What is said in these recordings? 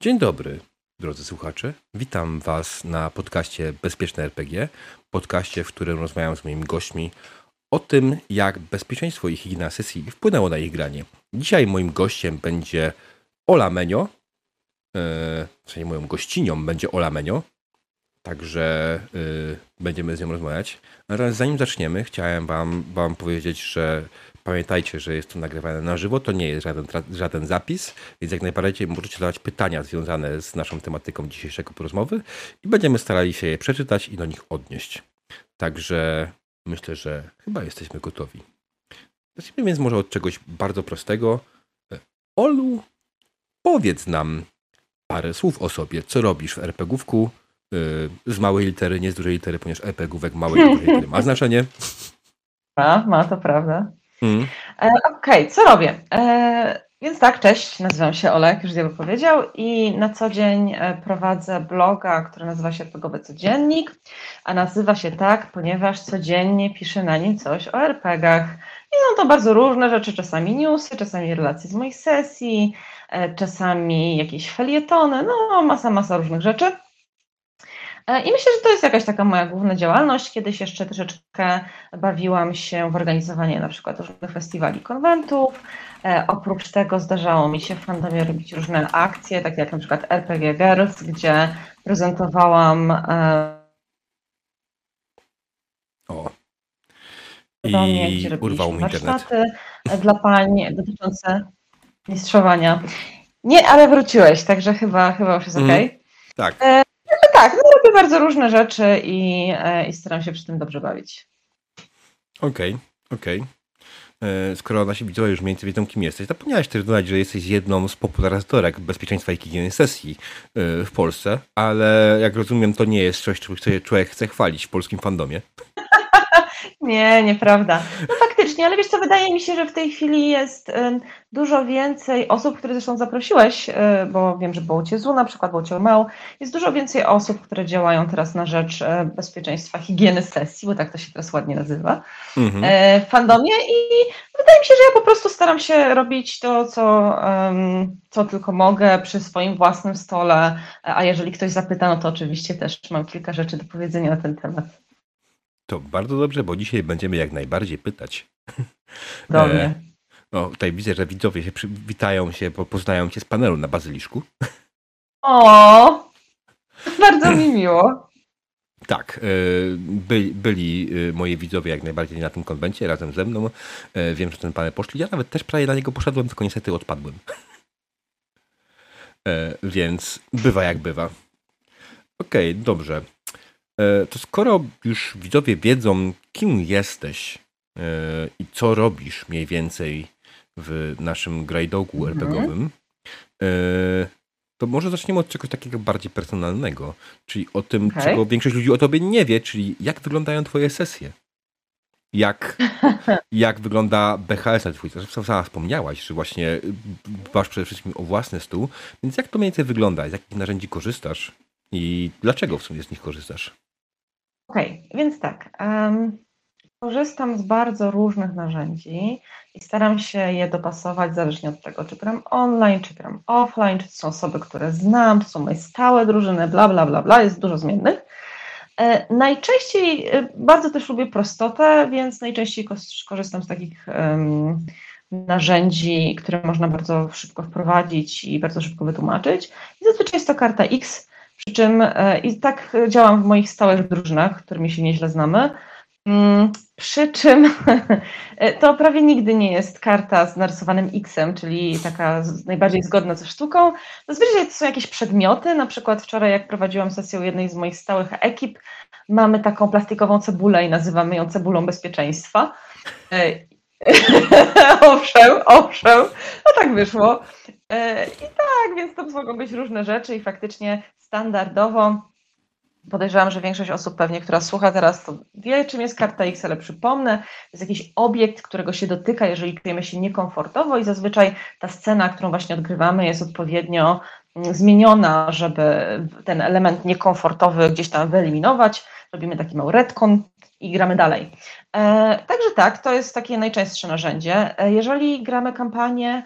Dzień dobry, drodzy słuchacze. Witam Was na podcaście Bezpieczne RPG. Podcaście, w którym rozmawiam z moimi gośćmi o tym, jak bezpieczeństwo i higiena sesji wpłynęło na ich granie. Dzisiaj moim gościem będzie Ola Menio. Yy, w sensie moją gościnią będzie Ola Menio. Także yy, będziemy z nią rozmawiać. Natomiast zanim zaczniemy, chciałem wam, wam powiedzieć, że Pamiętajcie, że jest to nagrywane na żywo, to nie jest żaden, żaden zapis, więc jak najbardziej możecie zadawać pytania związane z naszą tematyką dzisiejszego rozmowy i będziemy starali się je przeczytać i do nich odnieść. Także myślę, że chyba jesteśmy gotowi. Zacznijmy więc może od czegoś bardzo prostego. Olu, powiedz nam parę słów o sobie. Co robisz w RPGówku? Y, z małej litery, nie z dużej litery, ponieważ RPGówek małej litery ma znaczenie. Ma, ma, to prawda. Mm. Okej, okay, co robię? E, więc tak, cześć, nazywam się Olek, już Diabeł powiedział i na co dzień e, prowadzę bloga, który nazywa się Odpogowy Codziennik, a nazywa się tak, ponieważ codziennie piszę na nim coś o RPGach. I są to bardzo różne rzeczy, czasami newsy, czasami relacje z moich sesji, czasami jakieś felietony, no masa, masa różnych rzeczy. E, I myślę, że to jest jakaś taka moja główna działalność. Kiedyś jeszcze troszeczkę bawiłam się w organizowanie na przykład różnych festiwali, konwentów. E, oprócz tego zdarzało mi się w fandomie robić różne akcje, takie jak na przykład RPG Girls, gdzie prezentowałam e, o. I domie, gdzie urwał mi warsztaty dla pań dotyczące mistrzowania. Nie, ale wróciłeś, także chyba, chyba już jest mm, ok. Tak tak, bardzo różne rzeczy i, e, i staram się przy tym dobrze bawić. Okej, okay, okej. Okay. E, skoro nasi widzowie już mniej więcej wiedzą, kim jesteś, zapomniałeś też dodać, że jesteś jedną z popularyzatorek bezpieczeństwa i higieny sesji e, w Polsce, ale jak rozumiem, to nie jest coś, czego człowiek chce chwalić w polskim fandomie. Nie, nieprawda. No faktycznie, ale wiesz co, wydaje mi się, że w tej chwili jest dużo więcej osób, które zresztą zaprosiłeś, y, bo wiem, że było Cię ZU na przykład, było Cię Mał, jest dużo więcej osób, które działają teraz na rzecz e, bezpieczeństwa higieny sesji, bo tak to się teraz ładnie nazywa, mhm. E, w fandomie i wydaje mi się, że ja po prostu staram się robić to, co, co tylko mogę przy swoim własnym stole, a jeżeli ktoś zapyta, no to oczywiście też mam kilka rzeczy do powiedzenia na ten temat. To bardzo dobrze, bo dzisiaj będziemy jak najbardziej pytać. Dobrze. E, no, tutaj widzę, że widzowie się witają się, bo poznają cię z panelu na bazyliszku. O, bardzo mi miło. Tak, e, by, byli e, moi widzowie jak najbardziej na tym konwencie razem ze mną. Wiem, że ten panel poszli. Ja nawet też prawie na niego poszedłem, tylko niestety odpadłem. Więc bywa jak bywa. Okej, okay, dobrze. E, to skoro już widzowie wiedzą, kim jesteś e, i co robisz mniej więcej w naszym grajdogu mhm. RPGowym, e, to może zaczniemy od czegoś takiego bardziej personalnego, czyli o tym, okay. czego większość ludzi o tobie nie wie, czyli jak wyglądają twoje sesje. Jak, jak wygląda BHS na twój? Sama wspomniałaś, że właśnie dbasz przede wszystkim o własny stół, więc jak to mniej więcej wygląda? Z jakich narzędzi korzystasz i dlaczego w sumie z nich korzystasz? Okej, okay, więc tak. Um, korzystam z bardzo różnych narzędzi i staram się je dopasować zależnie od tego, czy gram online, czy gram offline, czy to są osoby, które znam, to są moje stałe drużyny, bla, bla, bla, bla, jest dużo zmiennych. E, najczęściej, e, bardzo też lubię prostotę, więc najczęściej korzystam z takich um, narzędzi, które można bardzo szybko wprowadzić i bardzo szybko wytłumaczyć. I zazwyczaj jest to karta X, przy czym e, i tak działam w moich stałych drużynach, którymi się nieźle znamy. Mm, przy czym to prawie nigdy nie jest karta z narysowanym X-em, czyli taka najbardziej zgodna ze sztuką. Zazwyczaj to są jakieś przedmioty. Na przykład wczoraj, jak prowadziłam sesję u jednej z moich stałych ekip, mamy taką plastikową cebulę i nazywamy ją cebulą bezpieczeństwa. E, owszem, owszem, no tak wyszło. E, I tak, więc to mogą być różne rzeczy i faktycznie standardowo podejrzewam, że większość osób pewnie, która słucha teraz, to wie, czym jest karta X, ale przypomnę, to jest jakiś obiekt, którego się dotyka, jeżeli czujemy się niekomfortowo i zazwyczaj ta scena, którą właśnie odgrywamy, jest odpowiednio mm, zmieniona, żeby ten element niekomfortowy gdzieś tam wyeliminować. Robimy taki mały retcon i gramy dalej. E, także tak, to jest takie najczęstsze narzędzie. E, jeżeli gramy kampanię,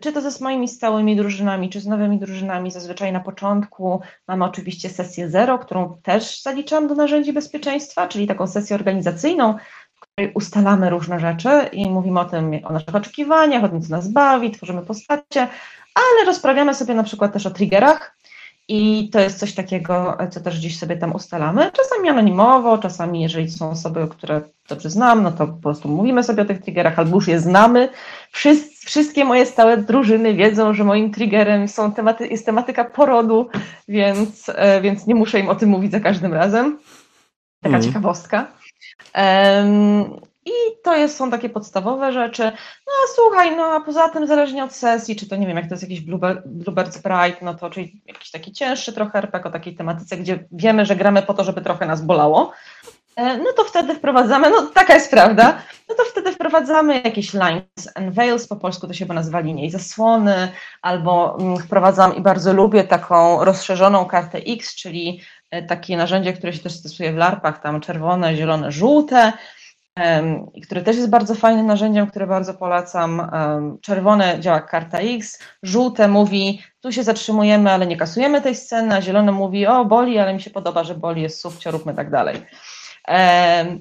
czy to ze moimi stałymi drużynami, czy z nowymi drużynami. Zazwyczaj na początku mamy oczywiście sesję zero, którą też zaliczam do narzędzi bezpieczeństwa, czyli taką sesję organizacyjną, w której ustalamy różne rzeczy i mówimy o tym, o naszych oczekiwaniach, o tym, co nas bawi, tworzymy postacie, ale rozprawiamy sobie na przykład też o triggerach, i to jest coś takiego, co też gdzieś sobie tam ustalamy. Czasami anonimowo, czasami jeżeli są osoby, które dobrze znam, no to po prostu mówimy sobie o tych triggerach, albo już je znamy. Wszyscy, wszystkie moje stałe drużyny wiedzą, że moim triggerem są tematy, jest tematyka porodu, więc, e, więc nie muszę im o tym mówić za każdym razem. Taka mm. ciekawostka. Um, i to jest, są takie podstawowe rzeczy. No a słuchaj, no a poza tym zależnie od sesji, czy to nie wiem, jak to jest jakiś Bluebird, Bluebird Sprite, no to czyli jakiś taki cięższy trochę RPG o takiej tematyce, gdzie wiemy, że gramy po to, żeby trochę nas bolało, no to wtedy wprowadzamy, no taka jest prawda, no to wtedy wprowadzamy jakieś lines and veils, po polsku to się chyba nazywa linie i zasłony, albo mm, wprowadzam i bardzo lubię taką rozszerzoną kartę X, czyli e, takie narzędzie, które się też stosuje w larpach, tam czerwone, zielone, żółte, który też jest bardzo fajnym narzędziem, które bardzo polecam. Czerwone działa karta X, żółte mówi, tu się zatrzymujemy, ale nie kasujemy tej sceny, a zielone mówi, o boli, ale mi się podoba, że boli, jest sufcio, róbmy tak dalej.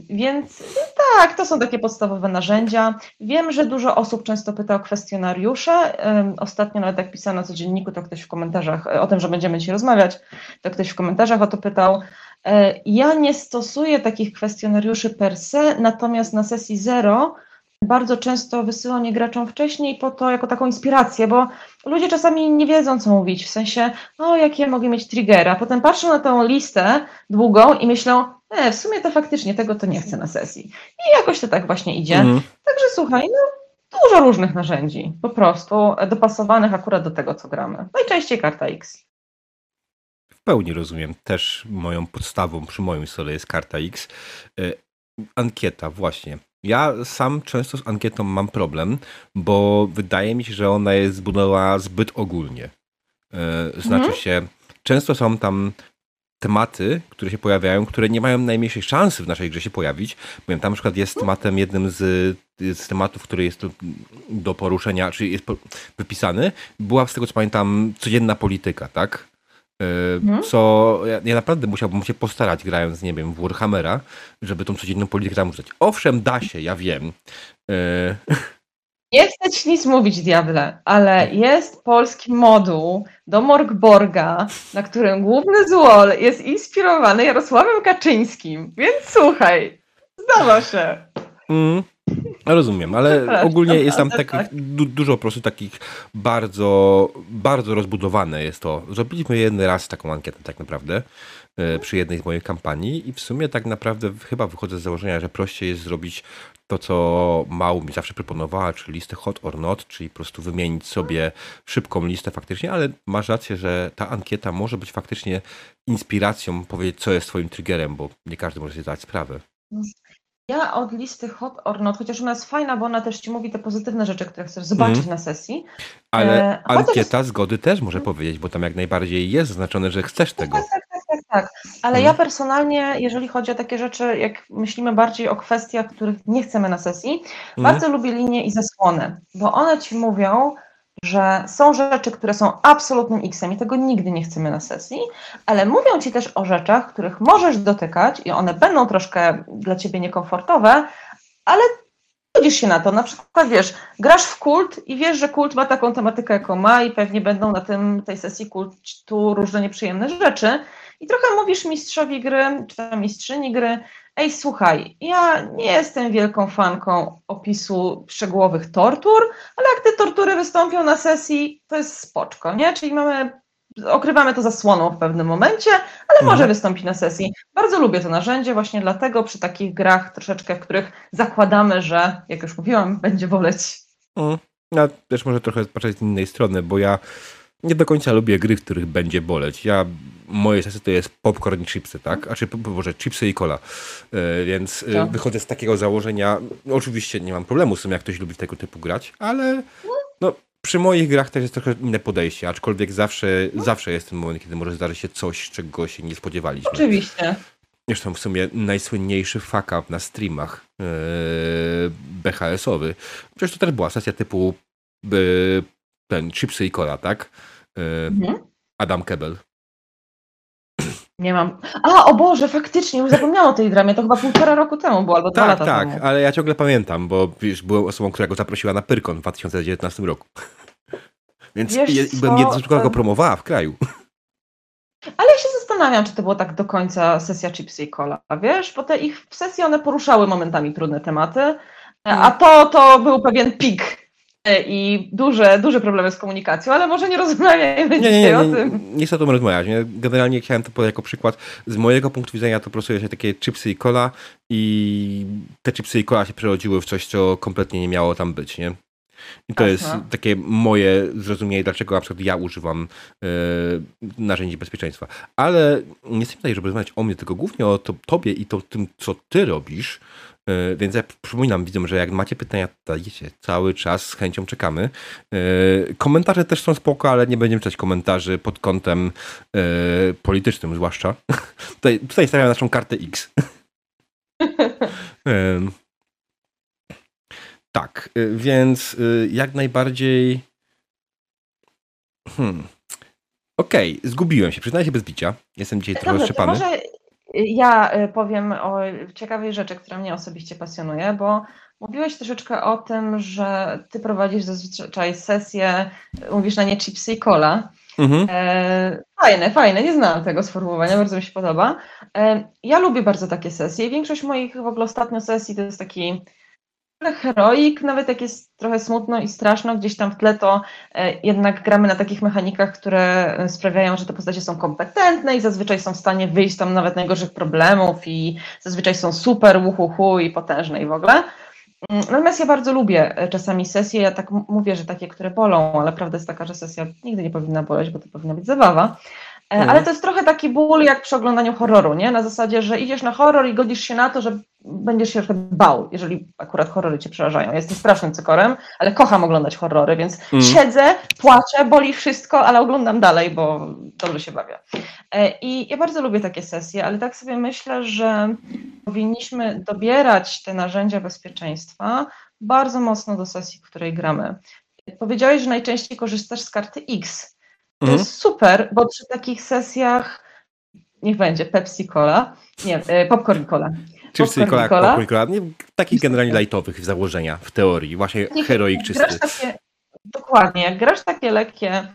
Więc tak, to są takie podstawowe narzędzia. Wiem, że dużo osób często pyta o kwestionariusze. Ostatnio nawet jak pisano na codzienniku, to ktoś w komentarzach o tym, że będziemy dzisiaj rozmawiać, to ktoś w komentarzach o to pytał. E, ja nie stosuję takich kwestionariuszy per se, natomiast na sesji zero bardzo często wysyłam je graczom wcześniej po to jako taką inspirację, bo ludzie czasami nie wiedzą, co mówić, w sensie, o, jakie mogę mieć triggera. Potem patrzą na tą listę długą i myślą, e, w sumie to faktycznie tego to nie chcę na sesji. I jakoś to tak właśnie idzie. Mhm. Także słuchaj, no dużo różnych narzędzi, po prostu dopasowanych akurat do tego, co gramy. Najczęściej karta X pełni rozumiem. Też moją podstawą przy moim stole jest karta X. E, ankieta, właśnie. Ja sam często z ankietą mam problem, bo wydaje mi się, że ona jest zbudowana zbyt ogólnie. E, znaczy mhm. się, często są tam tematy, które się pojawiają, które nie mają najmniejszej szansy w naszej grze się pojawić. Powiem, tam na przykład jest tematem jednym z, z tematów, który jest do, do poruszenia, czy jest wypisany, była z tego co pamiętam codzienna polityka, tak? Hmm? Co ja, ja, naprawdę musiałbym się postarać, grając, nie wiem, w Warhammera, żeby tą codzienną politykę tam użyć. Owszem, da się, ja wiem. E, nie chcę ci nic mówić, diable, ale jest polski moduł do Morgborga, na którym główny złol jest inspirowany Jarosławem Kaczyńskim, więc słuchaj, zdawa się. Mm. Rozumiem, ale ogólnie jest tam tak, du dużo po prostu takich bardzo, bardzo rozbudowane jest to. Zrobiliśmy jeden raz taką ankietę tak naprawdę e, przy jednej z moich kampanii i w sumie tak naprawdę chyba wychodzę z założenia, że prościej jest zrobić to, co Mał mi zawsze proponowała, czyli listę hot or not, czyli po prostu wymienić sobie szybką listę faktycznie, ale masz rację, że ta ankieta może być faktycznie inspiracją powiedzieć, co jest twoim triggerem, bo nie każdy może sobie zdać sprawę. Ja od listy hot or not, chociaż ona jest fajna, bo ona też ci mówi te pozytywne rzeczy, które chcesz zobaczyć mm. na sesji. Ale e, ankieta chociaż... zgody też może powiedzieć, bo tam jak najbardziej jest zaznaczone, że chcesz tak, tego. Tak, tak, tak, tak. Ale ja personalnie, jeżeli chodzi o takie rzeczy, jak myślimy bardziej o kwestiach, których nie chcemy na sesji, mm. bardzo lubię linie i zasłony, bo one ci mówią, że są rzeczy, które są absolutnym X-em i tego nigdy nie chcemy na sesji, ale mówią ci też o rzeczach, których możesz dotykać i one będą troszkę dla ciebie niekomfortowe, ale godzisz się na to. Na przykład wiesz, grasz w kult i wiesz, że kult ma taką tematykę, jaką ma i pewnie będą na tym, tej sesji kultu różne nieprzyjemne rzeczy i trochę mówisz mistrzowi gry, czy tam mistrzyni gry, ej słuchaj, ja nie jestem wielką fanką opisu szczegółowych tortur, ale jak te tortury wystąpią na sesji, to jest spoczko, nie? Czyli mamy, okrywamy to zasłoną w pewnym momencie, ale mhm. może wystąpić na sesji. Bardzo lubię to narzędzie właśnie dlatego przy takich grach troszeczkę, w których zakładamy, że, jak już mówiłam, będzie boleć. Mhm. Ja też może trochę patrzeć z innej strony, bo ja nie do końca lubię gry, w których będzie boleć. Ja, moje sesje to jest popcorn i chipsy, tak? A czy, może chipsy i cola. E, więc e, Co? wychodzę z takiego założenia, oczywiście nie mam problemu z tym, jak ktoś lubi tego typu grać, ale no, przy moich grach też jest trochę inne podejście, aczkolwiek zawsze, no. zawsze jest ten moment, kiedy może zdarzyć się coś, czego się nie spodziewaliśmy. Oczywiście. Zresztą w sumie najsłynniejszy fuck up na streamach yy, BHS-owy. Przecież to też była sesja typu ten Chipsy i Cola, tak? Mhm. Adam Kebel. Nie mam. A, o Boże, faktycznie, już zapomniałam o tej dramie. To chyba półtora roku temu było, albo dwa tak, lata tak, temu. Tak, ale ja ciągle pamiętam, bo wiesz, byłem osobą, która go zaprosiła na Pyrkon w 2019 roku. Więc wiesz byłem jedną z osób, która go promowała w kraju. Ale ja się zastanawiam, czy to było tak do końca sesja Chipsy i Cola, wiesz? Bo te ich sesje, one poruszały momentami trudne tematy, a mm. to, to był pewien pik i duże, duże problemy z komunikacją, ale może nie rozmawiajmy nie, nie, nie, o tym. Nie, chcę o tym rozmawiać. Generalnie chciałem to podać jako przykład. Z mojego punktu widzenia to prostuje się takie chipsy i cola i te chipsy i cola się przerodziły w coś, co kompletnie nie miało tam być, nie? I to Aha. jest takie moje zrozumienie, dlaczego na przykład ja używam e, narzędzi bezpieczeństwa. Ale nie chcę tutaj, żeby rozmawiać o mnie, tylko głównie o to, tobie i to tym, co ty robisz, E, więc ja przypominam widzom, że jak macie pytania, dajcie cały czas, z chęcią czekamy. E, komentarze też są spoko, ale nie będziemy czytać komentarzy pod kątem e, politycznym zwłaszcza. Tutaj, tutaj stawiam naszą kartę X. tak, więc jak najbardziej hmm. Okej, okay, zgubiłem się, przyznaję się bez bicia. Jestem dzisiaj trochę roztrzepany. Może ja y, powiem o ciekawej rzeczy, która mnie osobiście pasjonuje, bo mówiłeś troszeczkę o tym, że ty prowadzisz zazwyczaj sesję, mówisz na nie chipsy i cola. Mhm. E, fajne, fajne, nie znałam tego sformułowania, bardzo mi się podoba. E, ja lubię bardzo takie sesje i większość moich w ogóle ostatnio sesji to jest taki heroik, nawet jak jest trochę smutno i straszno, gdzieś tam w tle to e, jednak gramy na takich mechanikach, które e, sprawiają, że te postacie są kompetentne i zazwyczaj są w stanie wyjść tam nawet najgorszych problemów i zazwyczaj są super, uhuhu i potężne i w ogóle. Mm, natomiast ja bardzo lubię e, czasami sesje, ja tak mówię, że takie, które bolą, ale prawda jest taka, że sesja nigdy nie powinna boleć, bo to powinna być zabawa. Mhm. Ale to jest trochę taki ból jak przy oglądaniu horroru, nie? Na zasadzie, że idziesz na horror i godzisz się na to, że będziesz się bał, jeżeli akurat horrory cię przerażają. Jestem strasznym cykorem, ale kocham oglądać horrory, więc mm. siedzę, płaczę, boli wszystko, ale oglądam dalej, bo dobrze się bawię. E, I ja bardzo lubię takie sesje, ale tak sobie myślę, że powinniśmy dobierać te narzędzia bezpieczeństwa bardzo mocno do sesji, w której gramy. Powiedziałeś, że najczęściej korzystasz z karty X. To mhm. jest super, bo przy takich sesjach niech będzie Pepsi Cola, nie, e, Popcorn Cola. Chipsy i cola, popcorn cola. Nie, takich generalnie lightowych założenia w teorii, właśnie nie, heroik czysty. Takie, dokładnie, jak grasz takie lekkie,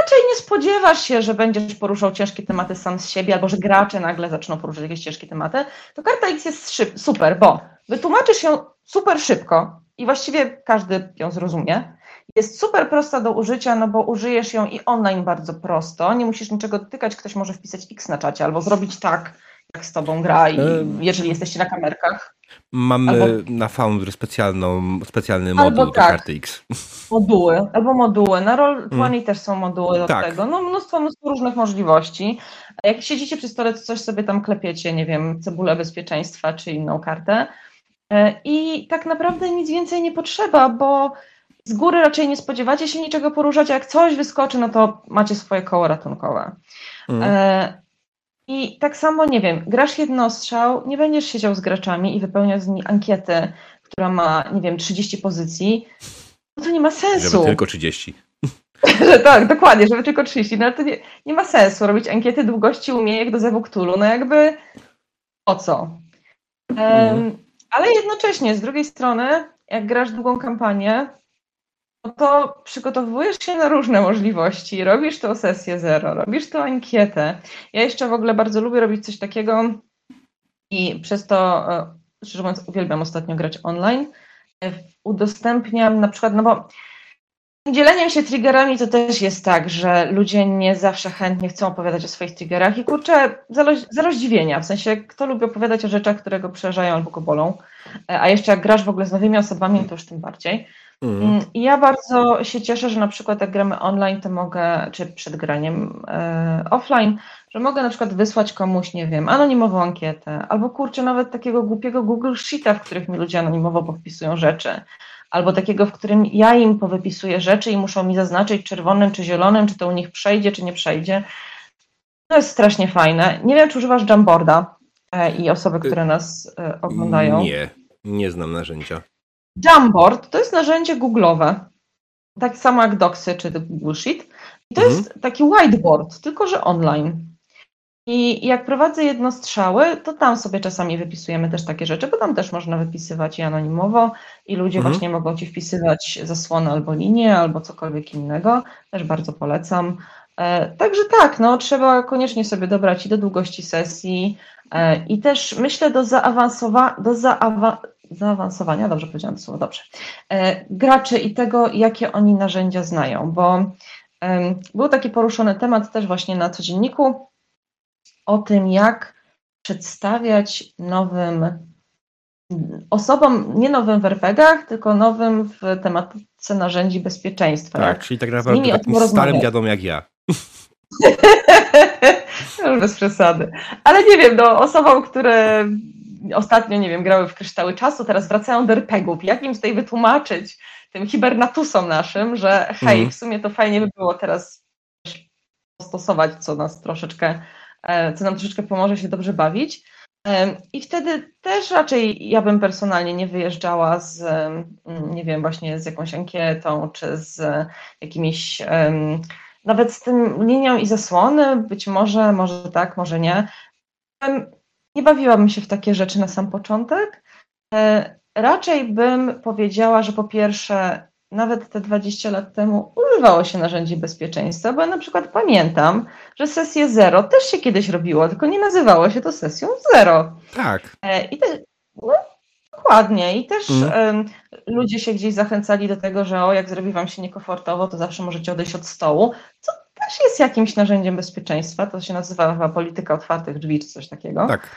raczej nie spodziewasz się, że będziesz poruszał ciężkie tematy sam z siebie, albo że gracze nagle zaczną poruszać jakieś ciężkie tematy, to karta X jest szyb, super, bo wytłumaczysz ją super szybko i właściwie każdy ją zrozumie. Jest super prosta do użycia, no bo użyjesz ją i online bardzo prosto. Nie musisz niczego dotykać, ktoś może wpisać X na czacie albo zrobić tak, jak z tobą gra, i jeżeli jesteście na kamerkach. Mamy albo... na Foundry specjalną, specjalny moduł do tak, karty X. Moduły, albo moduły. Na Roll20 mm. też są moduły do tak. tego. No mnóstwo, mnóstwo różnych możliwości. Jak siedzicie przy stole, to coś sobie tam klepiecie, nie wiem, cebulę bezpieczeństwa czy inną kartę. E, I tak naprawdę nic więcej nie potrzeba, bo z góry raczej nie spodziewacie się niczego poruszać, a jak coś wyskoczy, no to macie swoje koło ratunkowe. Mm. I tak samo, nie wiem, grasz jednostrzał, nie będziesz siedział z graczami i wypełniał z nich ankietę, która ma, nie wiem, 30 pozycji, no to nie ma sensu. Żeby tylko 30. tak, dokładnie, żeby tylko 30, no ale to nie, nie ma sensu robić ankiety długości umiejek do Zewu no jakby po co? Um. Ale jednocześnie, z drugiej strony, jak grasz długą kampanię, to przygotowujesz się na różne możliwości. Robisz tą sesję zero, robisz tą ankietę. Ja jeszcze w ogóle bardzo lubię robić coś takiego i przez to, e, szczerze mówiąc, uwielbiam ostatnio grać online. E, udostępniam na przykład, no bo dzieleniem się triggerami to też jest tak, że ludzie nie zawsze chętnie chcą opowiadać o swoich triggerach i kurczę, za rozdziwienia, w sensie kto lubi opowiadać o rzeczach, które go przerażają albo go bolą, e, a jeszcze jak grasz w ogóle z nowymi osobami, to już tym bardziej. Mhm. Ja bardzo się cieszę, że na przykład jak gramy online, to mogę, czy przed graniem e, offline, że mogę na przykład wysłać komuś, nie wiem, anonimową ankietę, albo kurczę, nawet takiego głupiego Google Sheeta, w których mi ludzie anonimowo powpisują rzeczy, albo takiego, w którym ja im powypisuję rzeczy i muszą mi zaznaczyć czerwonym czy zielonym, czy to u nich przejdzie, czy nie przejdzie. To jest strasznie fajne. Nie wiem, czy używasz Jamboarda e, i osoby, które nas e, oglądają. Nie, nie znam narzędzia. Jamboard to jest narzędzie Google'owe, tak samo jak Docsy czy Google Sheet. I to Mhm. jest taki whiteboard, tylko że online. I jak prowadzę jednostrzały, to tam sobie czasami wypisujemy też takie rzeczy, bo tam też można wypisywać i anonimowo i ludzie Mhm. właśnie mogą ci wpisywać zasłony albo linię, albo cokolwiek innego. Też bardzo polecam. E, Także tak, no, trzeba koniecznie sobie dobrać i do długości sesji e, i też myślę do, zaawansowa- do zaawa- zaawansowania, dobrze powiedziałam to słowo, dobrze, e, graczy i tego, jakie oni narzędzia znają, bo em, był taki poruszony temat też właśnie na codzienniku o tym, jak przedstawiać nowym osobom, nie nowym w RPGach, tylko nowym w tematyce narzędzi bezpieczeństwa. Tak, czyli tak naprawdę takim starym dziadom jak ja. Już bez przesady. Ale nie wiem, no, osobom, które ostatnio, nie wiem, grały w kryształy czasu, teraz wracają do RPGów. Jak im tutaj wytłumaczyć tym hibernatusom naszym, że hej, Mhm. w sumie to fajnie by było teraz stosować, co nas troszeczkę, e, co nam troszeczkę pomoże się dobrze bawić. I wtedy też raczej ja bym personalnie nie wyjeżdżała z, nie wiem, właśnie z jakąś ankietą, czy z jakimiś nawet z tym linią i zasłony, być może, może tak, może nie. Nie bawiłabym się w takie rzeczy na sam początek. E, Raczej bym powiedziała, że po pierwsze, nawet te 20 lat temu używało się narzędzi bezpieczeństwa, bo ja na przykład pamiętam, że sesję zero też się kiedyś robiło, tylko nie nazywało się to sesją zero. Tak. E, I te, no, dokładnie. I też Mhm. ludzie się gdzieś zachęcali do tego, że o, jak zrobi wam się niekomfortowo, to zawsze możecie odejść od stołu, co też jest jakimś narzędziem bezpieczeństwa. To się nazywa chyba polityka otwartych drzwi, czy coś takiego. Tak.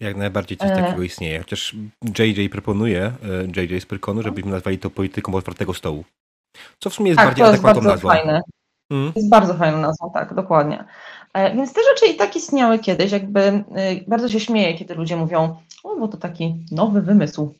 Jak najbardziej coś E. takiego istnieje. Chociaż JJ proponuje, e, JJ z Pyrkonu, żebyśmy nazwali to polityką otwartego stołu. Co w sumie jest tak, bardziej to jest adekwatną bardzo nazwą. fajne. Mm. Jest bardzo fajną nazwą, tak, dokładnie. E, Więc te rzeczy i tak istniały kiedyś, jakby bardzo się śmieję, kiedy ludzie mówią, o, bo to taki nowy wymysł.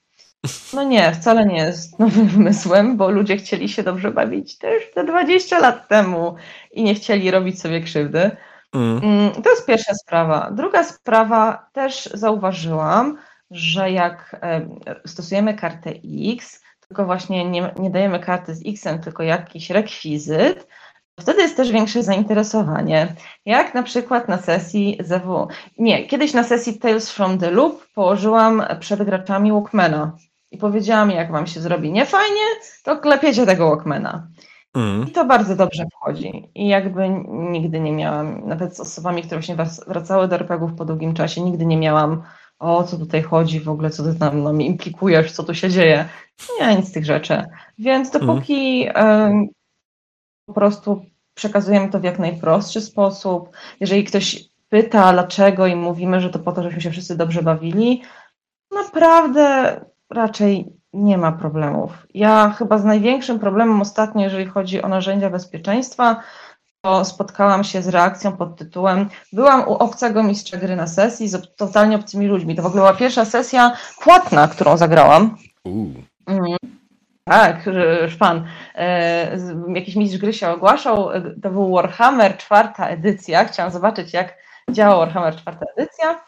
No nie, wcale nie jest nowym wymysłem, bo ludzie chcieli się dobrze bawić też te 20 lat temu i nie chcieli robić sobie krzywdy. Mm. Mm, To jest pierwsza sprawa. Druga sprawa, też zauważyłam, że jak e, stosujemy kartę X, tylko właśnie nie, nie dajemy karty z X-em, tylko jakiś rekwizyt, wtedy jest też większe zainteresowanie. Jak na przykład na sesji ZW. Nie, kiedyś na sesji Tales from the Loop położyłam przed graczami Walkmana i powiedziałam, jak wam się zrobi niefajnie, to klepiecie tego Walkmana. Mm. I to bardzo dobrze wchodzi. I jakby nigdy nie miałam, nawet z osobami, które właśnie wrac- wracały do RPGów po długim czasie, nigdy nie miałam, o co tutaj chodzi w ogóle, co ty tam no, mi implikujesz, co tu się dzieje. Nie, nic z tych rzeczy. Więc dopóki em, po prostu przekazujemy to w jak najprostszy sposób, jeżeli ktoś pyta dlaczego i mówimy, że to po to, żebyśmy się wszyscy dobrze bawili, naprawdę raczej nie ma problemów. Ja chyba z największym problemem ostatnio, jeżeli chodzi o narzędzia bezpieczeństwa, to spotkałam się z reakcją pod tytułem Byłam u obcego mistrza gry na sesji z totalnie obcymi ludźmi. To w ogóle była pierwsza sesja płatna, którą zagrałam. Mhm. Tak, szpan. E, Jakiś mistrz gry się ogłaszał, e, to był Warhammer czwarta edycja. Chciałam zobaczyć, jak działa Warhammer czwarta edycja.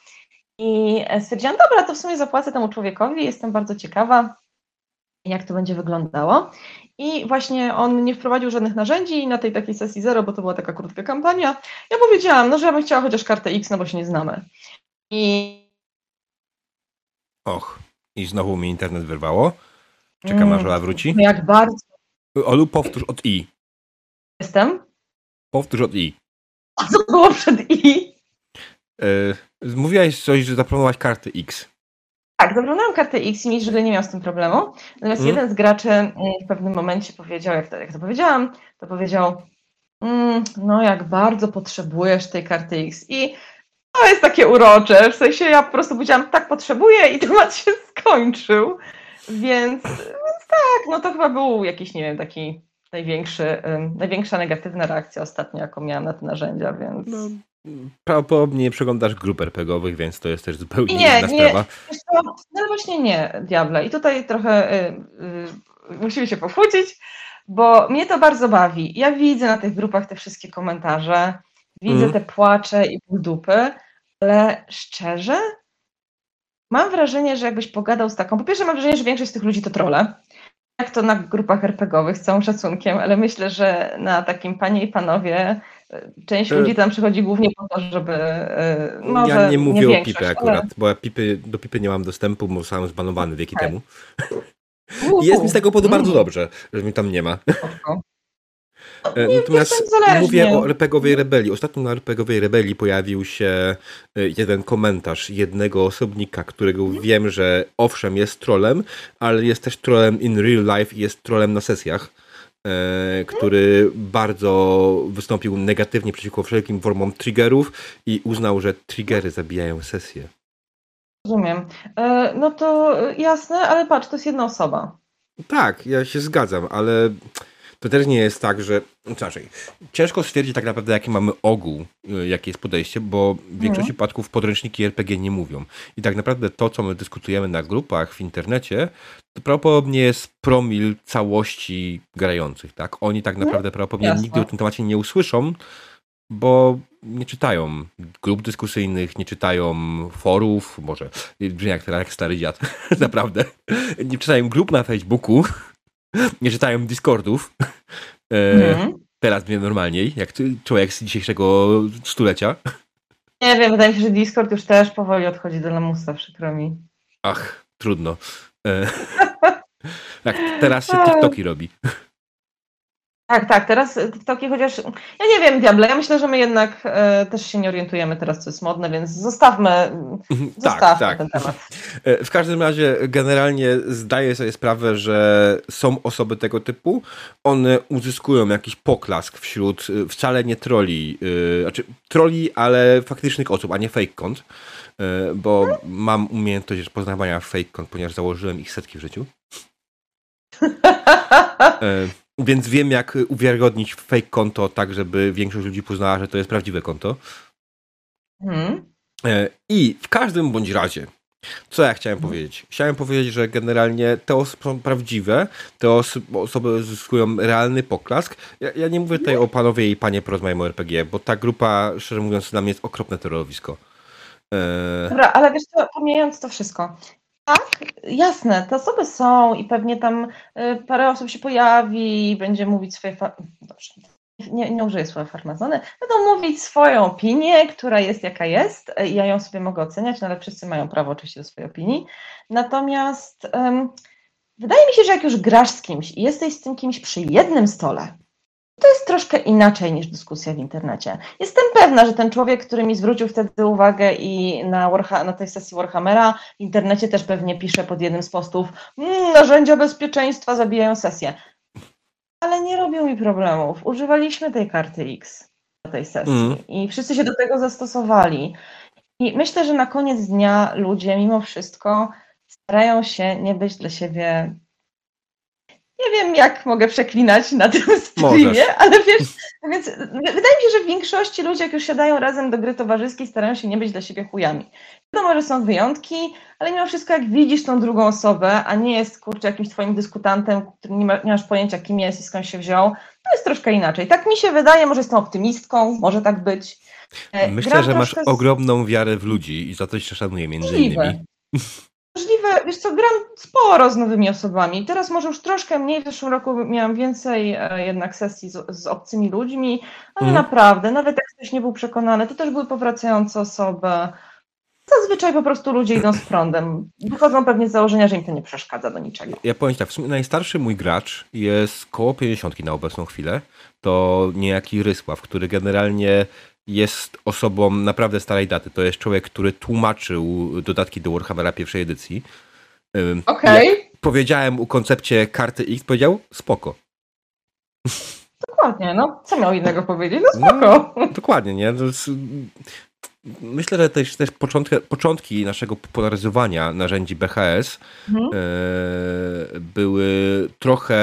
I stwierdziłam, dobra, to w sumie zapłacę temu człowiekowi, jestem bardzo ciekawa, jak to będzie wyglądało. I właśnie on nie wprowadził żadnych narzędzi na tej takiej sesji zero, bo to była taka krótka kampania. Ja powiedziałam, no, że ja bym chciała chociaż kartę X, no bo się nie znamy. I Och. I znowu mi internet wyrwało. Czekam aż Mm. Ola wróci. no jak bardzo Olu, powtórz od I. jestem. Powtórz od I. A co było przed I? E, mówiłaś coś, że zaproponowałaś kartę X. Tak, zabrałem kartę X i gry nie miał z tym problemu. Natomiast Mhm. jeden z graczy mm, w pewnym momencie powiedział, jak to, jak to powiedziałam, to powiedział, mm, no jak bardzo potrzebujesz tej karty X. I to jest takie urocze, w sensie ja po prostu powiedziałam, tak potrzebuję i temat się skończył. Więc, więc tak, no to chyba był jakiś, nie wiem, taki największy, ym, największa negatywna reakcja ostatnio, jaką miałam na te narzędzia, więc... No, prawdopodobnie nie przeglądasz grup RPGowych, więc to jest też zupełnie Nie, inna nie. sprawa. Co, No właśnie nie, Diable. I tutaj trochę y, y, musimy się pochłócić, bo mnie to bardzo bawi. Ja widzę na tych grupach te wszystkie komentarze, widzę Mhm. te płacze i dupy, ale szczerze, mam wrażenie, że jakbyś pogadał z taką, po pierwsze mam wrażenie, że większość z tych ludzi to trole, jak to na grupach RPGowych z całym szacunkiem, ale myślę, że na takim panie i panowie część ludzi tam przychodzi głównie po to, żeby e, może Ja nie mówię nie o Pipy akurat, bo ja Pipy, do Pipy nie mam dostępu, bo zostałem zbanowany wieki Tak. temu. I jest mi z tego powodu Mm. bardzo dobrze, że mnie tam nie ma. E, Nie, Natomiast mówię o RPGowej rebelii. Ostatnio na RPGowej rebelii pojawił się e, jeden komentarz jednego osobnika, którego wiem, że owszem jest trolem, ale jest też trolem in real life i jest trolem na sesjach, e, który bardzo wystąpił negatywnie przeciwko wszelkim formom triggerów i uznał, że triggery zabijają sesję. Rozumiem. E, No to e, jasne, ale patrz, to jest jedna osoba. Tak, ja się zgadzam, ale to też nie jest tak, że. Znaczy, ciężko stwierdzić tak naprawdę, jaki mamy ogół, y, jakie jest podejście, bo w większości przypadków podręczniki RPG nie mówią. I tak naprawdę to, co my dyskutujemy na grupach w internecie, to prawdopodobnie jest promil całości grających, tak? Oni tak naprawdę prawdopodobnie jasne. nigdy o tym temacie nie usłyszą, bo nie czytają grup dyskusyjnych, nie czytają forów, może brzmi jak, jak stary dziad, naprawdę. Nie czytają grup na Facebooku, nie czytają Discordów. E, Mhm. Teraz mnie normalniej, jak człowiek z dzisiejszego stulecia. Nie wiem, wydaje mi się, że Discord już też powoli odchodzi do lamusa, przykro mi. Ach, trudno. E, jak teraz się TikToki robi. Tak, tak, teraz TikToki, chociaż ja nie wiem, Diable, ja myślę, że my jednak e, też się nie orientujemy teraz, co jest modne, więc zostawmy, zostawmy tak, tak. ten temat. E, W każdym razie generalnie zdaję sobie sprawę, że są osoby tego typu. One uzyskują jakiś poklask wśród y, wcale nie troli, y, znaczy troli, ale faktycznych osób, a nie fake kont. Y, Bo mam umiejętność poznawania fake kont, ponieważ założyłem ich setki w życiu. E, Więc wiem, jak uwiarygodnić fake konto tak, żeby większość ludzi poznała, że to jest prawdziwe konto. E, I w każdym bądź razie, co ja chciałem powiedzieć? Chciałem powiedzieć, że generalnie te osoby są prawdziwe, te oso- osoby zyskują realny poklask. Ja, ja nie mówię tutaj o panowie i panie porozmawiamy o RPG, bo ta grupa, szczerze mówiąc, dla mnie jest okropne terrorowisko. E, Dobra, ale wiesz co, pomijając to wszystko. Tak, jasne, te osoby są i pewnie tam y, parę osób się pojawi i będzie mówić swoje. Dobrze, nie, nie użyję słowa farmazony. Będą mówić swoją opinię, która jest jaka jest. y, Ja ją sobie mogę oceniać, no ale wszyscy mają prawo oczywiście do swojej opinii. Natomiast em, wydaje mi się, że jak już grasz z kimś i jesteś z tym kimś przy jednym stole, to jest troszkę inaczej niż dyskusja w internecie. Jestem pewna, że ten człowiek, który mi zwrócił wtedy uwagę i na, Warha- na tej sesji Warhammera w internecie też pewnie pisze pod jednym z postów mmm, narzędzia bezpieczeństwa zabijają sesję. Ale nie robią mi problemów. Używaliśmy tej karty X do tej sesji Mm. i wszyscy się do tego zastosowali. I myślę, że na koniec dnia ludzie mimo wszystko starają się nie być dla siebie nie wiem, jak mogę przeklinać na tym streamie, Możesz. ale wiesz, więc wydaje mi się, że w większości ludzie, jak już siadają razem do gry towarzyskiej, starają się nie być dla siebie chujami. Wiadomo, że są wyjątki, ale mimo wszystko, jak widzisz tą drugą osobę, a nie jest kurczę jakimś twoim dyskutantem, który nie, ma, nie masz pojęcia, kim jest i skąd się wziął, to jest troszkę inaczej. Tak mi się wydaje, może jestem optymistką, może tak być. E, myślę, gram że masz z- ogromną wiarę w ludzi i za to się szanuję między innymi. Możliwe, wiesz co, gram sporo z nowymi osobami. Teraz może już troszkę mniej, w zeszłym roku miałam więcej e, jednak sesji z, z obcymi ludźmi, ale Mhm. naprawdę, nawet jak ktoś nie był przekonany, to też były powracające osoby. Zazwyczaj po prostu ludzie idą z prądem. Wychodzą pewnie z założenia, że im to nie przeszkadza do niczego. Ja powiem tak, w sumie najstarszy mój gracz jest koło 50 na obecną chwilę. To niejaki Rysław, który generalnie jest osobą naprawdę starej daty. To jest człowiek, który tłumaczył dodatki do Warhammera pierwszej edycji. Okej, jak Powiedziałem u koncepcie karty X, powiedział spoko. dokładnie, no co miał innego powiedzieć? No spoko. Dokładnie, nie? Myślę, że też, też początki, początki naszego popularyzowania narzędzi BHS Mhm. e, były trochę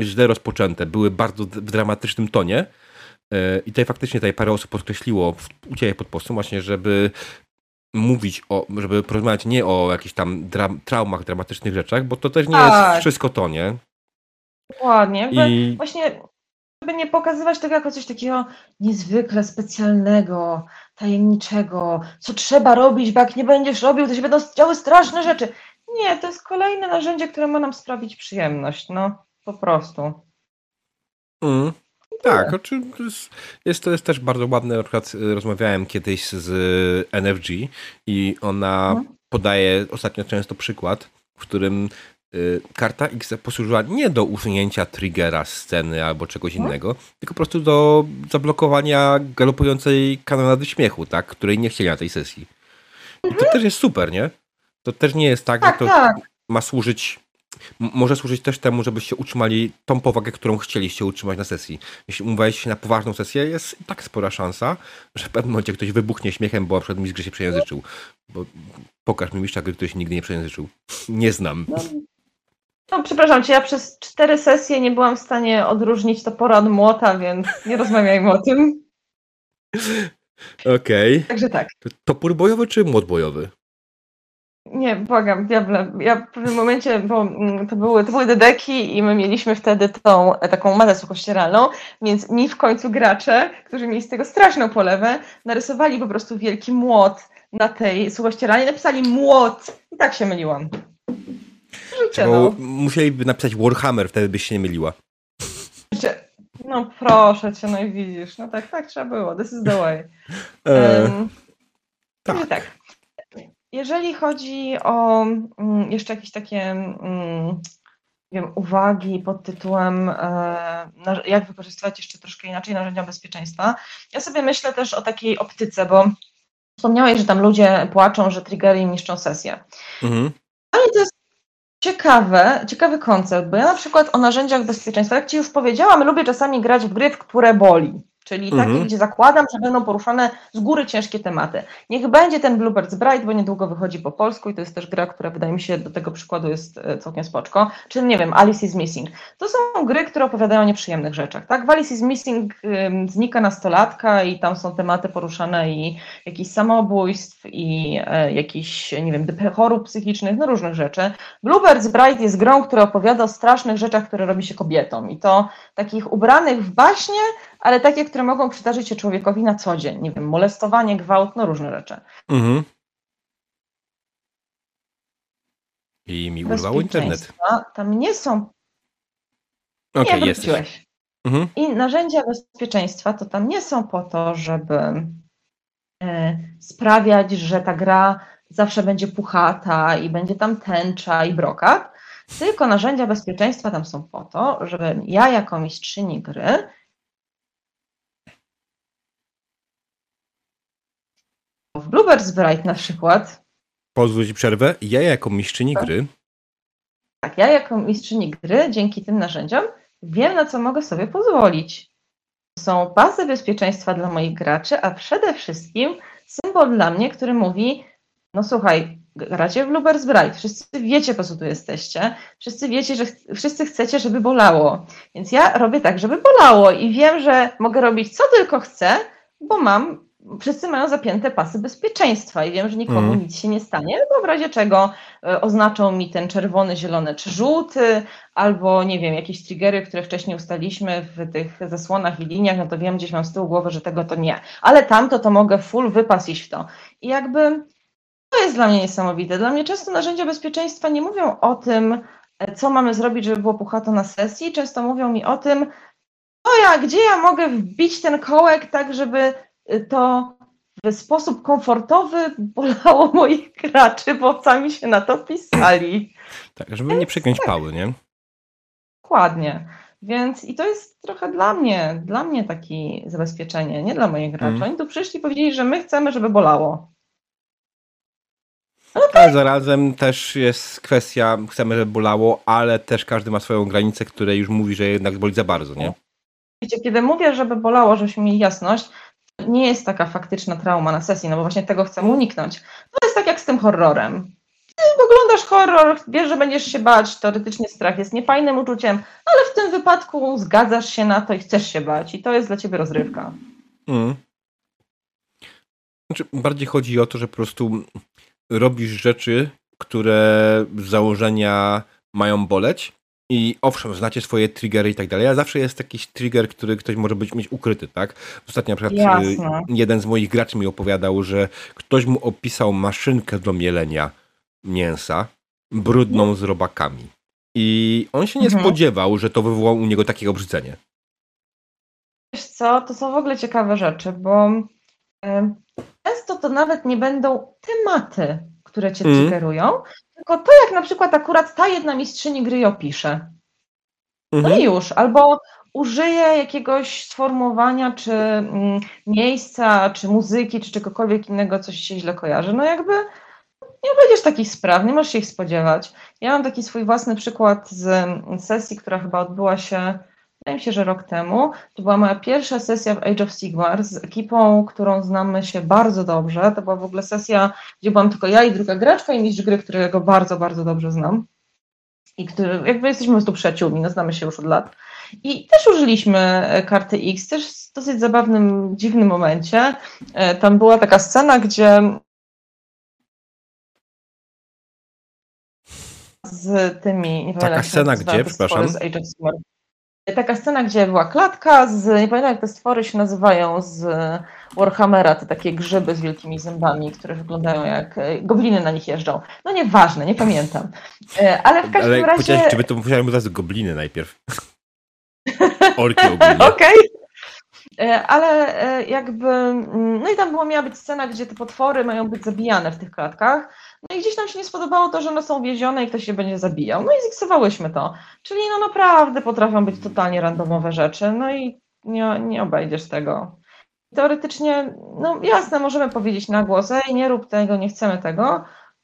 źle rozpoczęte, były bardzo w dramatycznym tonie. E, I tutaj faktycznie tutaj parę osób podkreśliło u Ciebie pod postem właśnie, żeby mówić o, żeby porozmawiać nie o jakichś tam dra- traumach, dramatycznych rzeczach, bo to też nie Tak. jest wszystko to, nie? Dokładnie. Jakby I Właśnie żeby nie pokazywać tego jako coś takiego niezwykle specjalnego, tajemniczego, co trzeba robić, bo jak nie będziesz robił, to się będą działy straszne rzeczy. Nie, to jest kolejne narzędzie, które ma nam sprawić przyjemność, no po prostu. Mm. Tak, jest, jest, to jest też bardzo ładne. Na przykład y, rozmawiałem kiedyś z NFG i ona mhm. podaje ostatnio często przykład, w którym y, karta X posłużyła nie do usunięcia triggera sceny albo czegoś mhm. innego, tylko po prostu do zablokowania galopującej kanonady śmiechu, tak, której nie chcieli na tej sesji. I to mhm. też jest super, nie? To też nie jest tak, tak że to tak. ma służyć może służyć też temu, żebyście utrzymali tą powagę, którą chcieliście utrzymać na sesji. Jeśli umówiłeś się na poważną sesję, jest tak spora szansa, że w pewnym momencie ktoś wybuchnie śmiechem, bo na przykład mistrz się przejęzyczył. Bo pokaż mi mistrza gry, który się nigdy nie przejęzyczył. Nie znam. No, no, przepraszam cię, ja przez cztery sesje nie byłam w stanie odróżnić topora od młota, więc nie rozmawiajmy o tym. Okej. Okay. Także tak. Topór bojowy czy młot bojowy? Nie, błagam, diable. Ja w pewnym momencie, bo mm, to były, to były dedeki i my mieliśmy wtedy tą taką matę suchościeralną, więc mi w końcu gracze, którzy mieli z tego straszną polewę, narysowali po prostu wielki młot na tej suchościeralnej, napisali młot i tak się myliłam. Życie, no. Musieliby napisać Warhammer, wtedy byś się nie myliła. No proszę cię, no i widzisz. No tak, tak trzeba było. This is the way. Um, tak. tak. Jeżeli chodzi o mm, jeszcze jakieś takie mm, wiem, uwagi pod tytułem, e, jak wykorzystywać jeszcze troszkę inaczej narzędzia bezpieczeństwa, ja sobie myślę też o takiej optyce, bo wspomniałeś, że tam ludzie płaczą, że triggery niszczą sesję. Mhm. Ale to jest ciekawe, ciekawy koncept, bo ja na przykład o narzędziach bezpieczeństwa, jak Ci już powiedziałam, lubię czasami grać w gry, w które boli czyli takie, mhm. gdzie zakładam, że będą poruszane z góry ciężkie tematy. Niech będzie ten Bluebirds Bright, bo niedługo wychodzi po polsku i to jest też gra, która wydaje mi się do tego przykładu jest e, całkiem spoczko. Czy nie wiem, Alice is Missing. To są gry, które opowiadają o nieprzyjemnych rzeczach. Tak, w Alice is Missing ym, znika nastolatka i tam są tematy poruszane i jakichś samobójstw i y, jakichś, nie wiem, chorób psychicznych, no różnych rzeczy. Bluebirds Bright jest grą, która opowiada o strasznych rzeczach, które robi się kobietom i to takich ubranych w baśnie, ale takie, które mogą przydarzyć się człowiekowi na co dzień. Nie wiem, molestowanie, gwałt, no różne rzeczy. Mhm. I mi urwało internet. Tam nie są. Okej, okay, jesteś. Mhm. I narzędzia bezpieczeństwa to tam nie są po to, żeby e, sprawiać, że ta gra zawsze będzie puchata i będzie tam tęcza i brokat, tylko narzędzia bezpieczeństwa tam są po to, żeby ja jako mistrzyni gry W Bluebirds Bright na przykład. Pozwól ci przerwę. Ja jako mistrzyni tak. gry. Tak, ja jako mistrzyni gry dzięki tym narzędziom wiem, na co mogę sobie pozwolić. Są bazy bezpieczeństwa dla moich graczy, a przede wszystkim symbol dla mnie, który mówi, no słuchaj, gracie w Bluebirds Bright, wszyscy wiecie, po co tu jesteście, wszyscy wiecie, że ch wszyscy chcecie, żeby bolało, więc ja robię tak, żeby bolało i wiem, że mogę robić co tylko chcę, bo mam wszyscy mają zapięte pasy bezpieczeństwa i wiem, że nikomu mm. nic się nie stanie, bo w razie czego e, oznaczą mi ten czerwony, zielony czy żółty, albo nie wiem, jakieś triggery, które wcześniej ustaliśmy w tych zasłonach i liniach, no to wiem gdzieś mam z tyłu głowy, że tego to nie. Ale tamto to mogę full wypas iść w to. I jakby to jest dla mnie niesamowite. Dla mnie często narzędzia bezpieczeństwa nie mówią o tym, e, co mamy zrobić, żeby było puchato na sesji. Często mówią mi o tym, o ja, gdzie ja mogę wbić ten kołek tak, żeby to w sposób komfortowy bolało moich graczy, bo sami się na to pisali. Tak, żeby Więc nie przekręć tak. pały, nie? Dokładnie. Więc i to jest trochę dla mnie, dla mnie takie zabezpieczenie, nie dla moich graczy. Mm. Oni tu przyszli i powiedzieli, że my chcemy, żeby bolało. Okay. Ale zarazem też jest kwestia, chcemy, żeby bolało, ale też każdy ma swoją granicę, której już mówi, że jednak boli za bardzo, nie? Wiecie, kiedy mówię, żeby bolało, żebyśmy mieli jasność, nie jest taka faktyczna trauma na sesji, no bo właśnie tego chcemy uniknąć. To jest tak jak z tym horrorem. Ty oglądasz horror, wiesz, że będziesz się bać, teoretycznie strach jest niefajnym uczuciem, ale w tym wypadku zgadzasz się na to i chcesz się bać i to jest dla ciebie rozrywka. Mm. Znaczy, bardziej chodzi o to, że po prostu robisz rzeczy, które z założenia mają boleć, I owszem, znacie swoje triggery i tak dalej, ale zawsze jest jakiś trigger, który ktoś może być mieć ukryty, tak? Ostatnio na przykład y, Jasne. jeden z moich graczy mi opowiadał, że ktoś mu opisał maszynkę do mielenia mięsa brudną z robakami. I on się nie Mhm. spodziewał, że to wywoła u niego takie obrzydzenie. Wiesz co, to są w ogóle ciekawe rzeczy, bo często to nawet nie będą tematy, które cię Mhm. triggerują, tylko to, jak na przykład akurat ta jedna mistrzyni gry opisze. No Mhm. i już, albo użyję jakiegoś sformułowania, czy mm, miejsca, czy muzyki, czy czegokolwiek innego, coś się źle kojarzy. No jakby nie będziesz takich spraw, nie możesz się ich spodziewać. Ja mam taki swój własny przykład z mm, sesji, która chyba odbyła się, wydaje mi się, że rok temu. To była moja pierwsza sesja w Age of Sigmar z ekipą, którą znamy się bardzo dobrze. To była w ogóle sesja, gdzie byłam tylko ja i druga graczka i mistrz gry, którego bardzo, bardzo dobrze znam i który, jakby jesteśmy po prostu przyjaciółmi, no znamy się już od lat. I też użyliśmy e, karty X, też w dosyć zabawnym, dziwnym momencie. E, Tam była taka scena, gdzie z tymi, nie jak się scena gdzie, przepraszam? Z Age of Sigmar. Taka scena, gdzie była klatka z, nie pamiętam jak te stwory się nazywają, z Warhammera, te takie grzyby z wielkimi zębami, które wyglądają jak, e, gobliny na nich jeżdżą. No nieważne, nie pamiętam. E, Ale w każdym Ale razie... czy by to musiałem teraz gobliny najpierw. Orki ogólnie. Okej. E, Ale jakby, mm, no i tam było, miała być scena, gdzie te potwory mają być zabijane w tych klatkach. No i gdzieś nam się nie spodobało to, że one są więzione i ktoś się będzie zabijał. No i ziksowałyśmy to. Czyli no naprawdę potrafią być totalnie randomowe rzeczy. No i nie, nie obejdziesz tego. Teoretycznie, no jasne, możemy powiedzieć na głos, ej, nie rób tego, nie chcemy tego,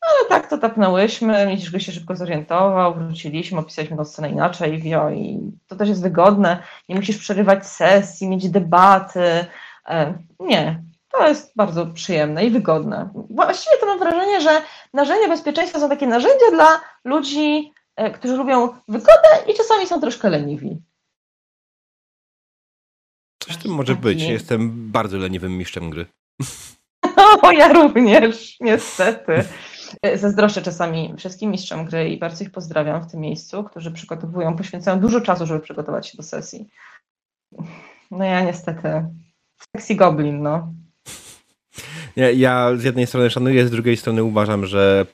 ale tak to tapnęłyśmy, gry się szybko zorientował, wróciliśmy, opisaliśmy tę scenę inaczej, wio, i to też jest wygodne, nie musisz przerywać sesji, mieć debaty, E, nie, to jest bardzo przyjemne i wygodne. Właściwie to mam wrażenie, że narzędzia bezpieczeństwa są takie narzędzia dla ludzi, e, którzy lubią wygodę i czasami są troszkę leniwi. Coś w tym może być. Jestem bardzo leniwym mistrzem gry. O, ja również, niestety. E, Zazdroszczę czasami wszystkim mistrzom gry i bardzo ich pozdrawiam w tym miejscu, którzy przygotowują, poświęcają dużo czasu, żeby przygotować się do sesji. No ja niestety. Sexy Goblin, no. Ja, ja z jednej strony szanuję, z drugiej strony uważam, że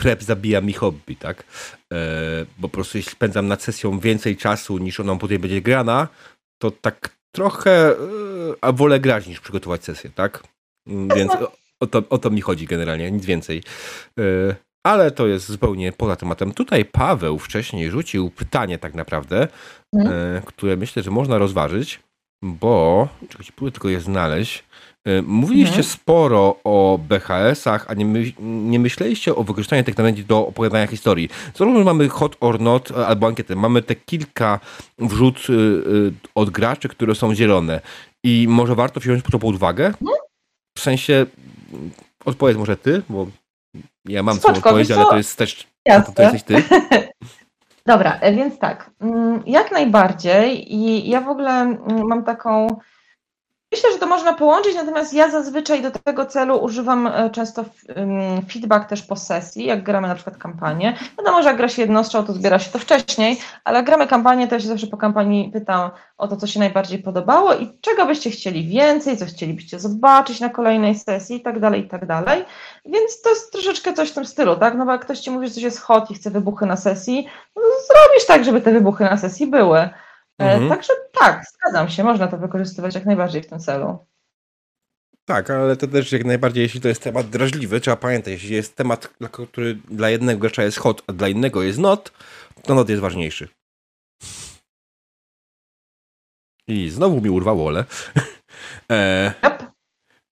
prep zabija mi hobby, tak? E, bo po prostu jeśli spędzam nad sesją więcej czasu niż ona później będzie grana, to tak trochę e, a wolę grać niż przygotować sesję, tak? Mm, Więc o, o, to, o to mi chodzi generalnie, nic więcej. E, ale to jest zupełnie poza tematem. Tutaj Paweł wcześniej rzucił pytanie tak naprawdę, e, które myślę, że można rozważyć, bo czekajcie, próbuję tylko je znaleźć. E, Mówiliście Mhm. sporo o BHS-ach, a nie, my, nie myśleliście o wykorzystaniu tych narzędzi do opowiadania historii. Zarówno mamy hot or not e, albo ankietę, mamy te kilka wrzut y, y, od graczy, które są zielone. I może warto wziąć to pod uwagę? W sensie, odpowiedz może ty, bo ja mam Spoczko, swoją odpowiedź, wiesz ale co? to jest też, to, to jesteś ty. Dobra, e, więc tak, mm, jak najbardziej i ja w ogóle mm, mam taką, myślę, że to można połączyć, natomiast ja zazwyczaj do tego celu używam e, często feedback też po sesji, jak gramy na przykład kampanię. Wiadomo, że jak gra się jednostrzał, to zbiera się to wcześniej, ale jak gramy kampanię, to ja się zawsze po kampanii pytam o to, co się najbardziej podobało i czego byście chcieli więcej, co chcielibyście zobaczyć na kolejnej sesji i tak dalej, i tak dalej. Więc to jest troszeczkę coś w tym stylu, tak? No bo jak ktoś ci mówi, że coś jest hot i chce wybuchy na sesji, no to zrobisz tak, żeby te wybuchy na sesji były. E, Mhm. Także tak, zgadzam się, można to wykorzystywać jak najbardziej w tym celu. Tak, ale to też jak najbardziej, jeśli to jest temat drażliwy, trzeba pamiętać, jeśli jest temat, który dla jednego gracza jest hot, a dla innego jest not, to not jest ważniejszy. I znowu mi urwało, ale. e, Yep.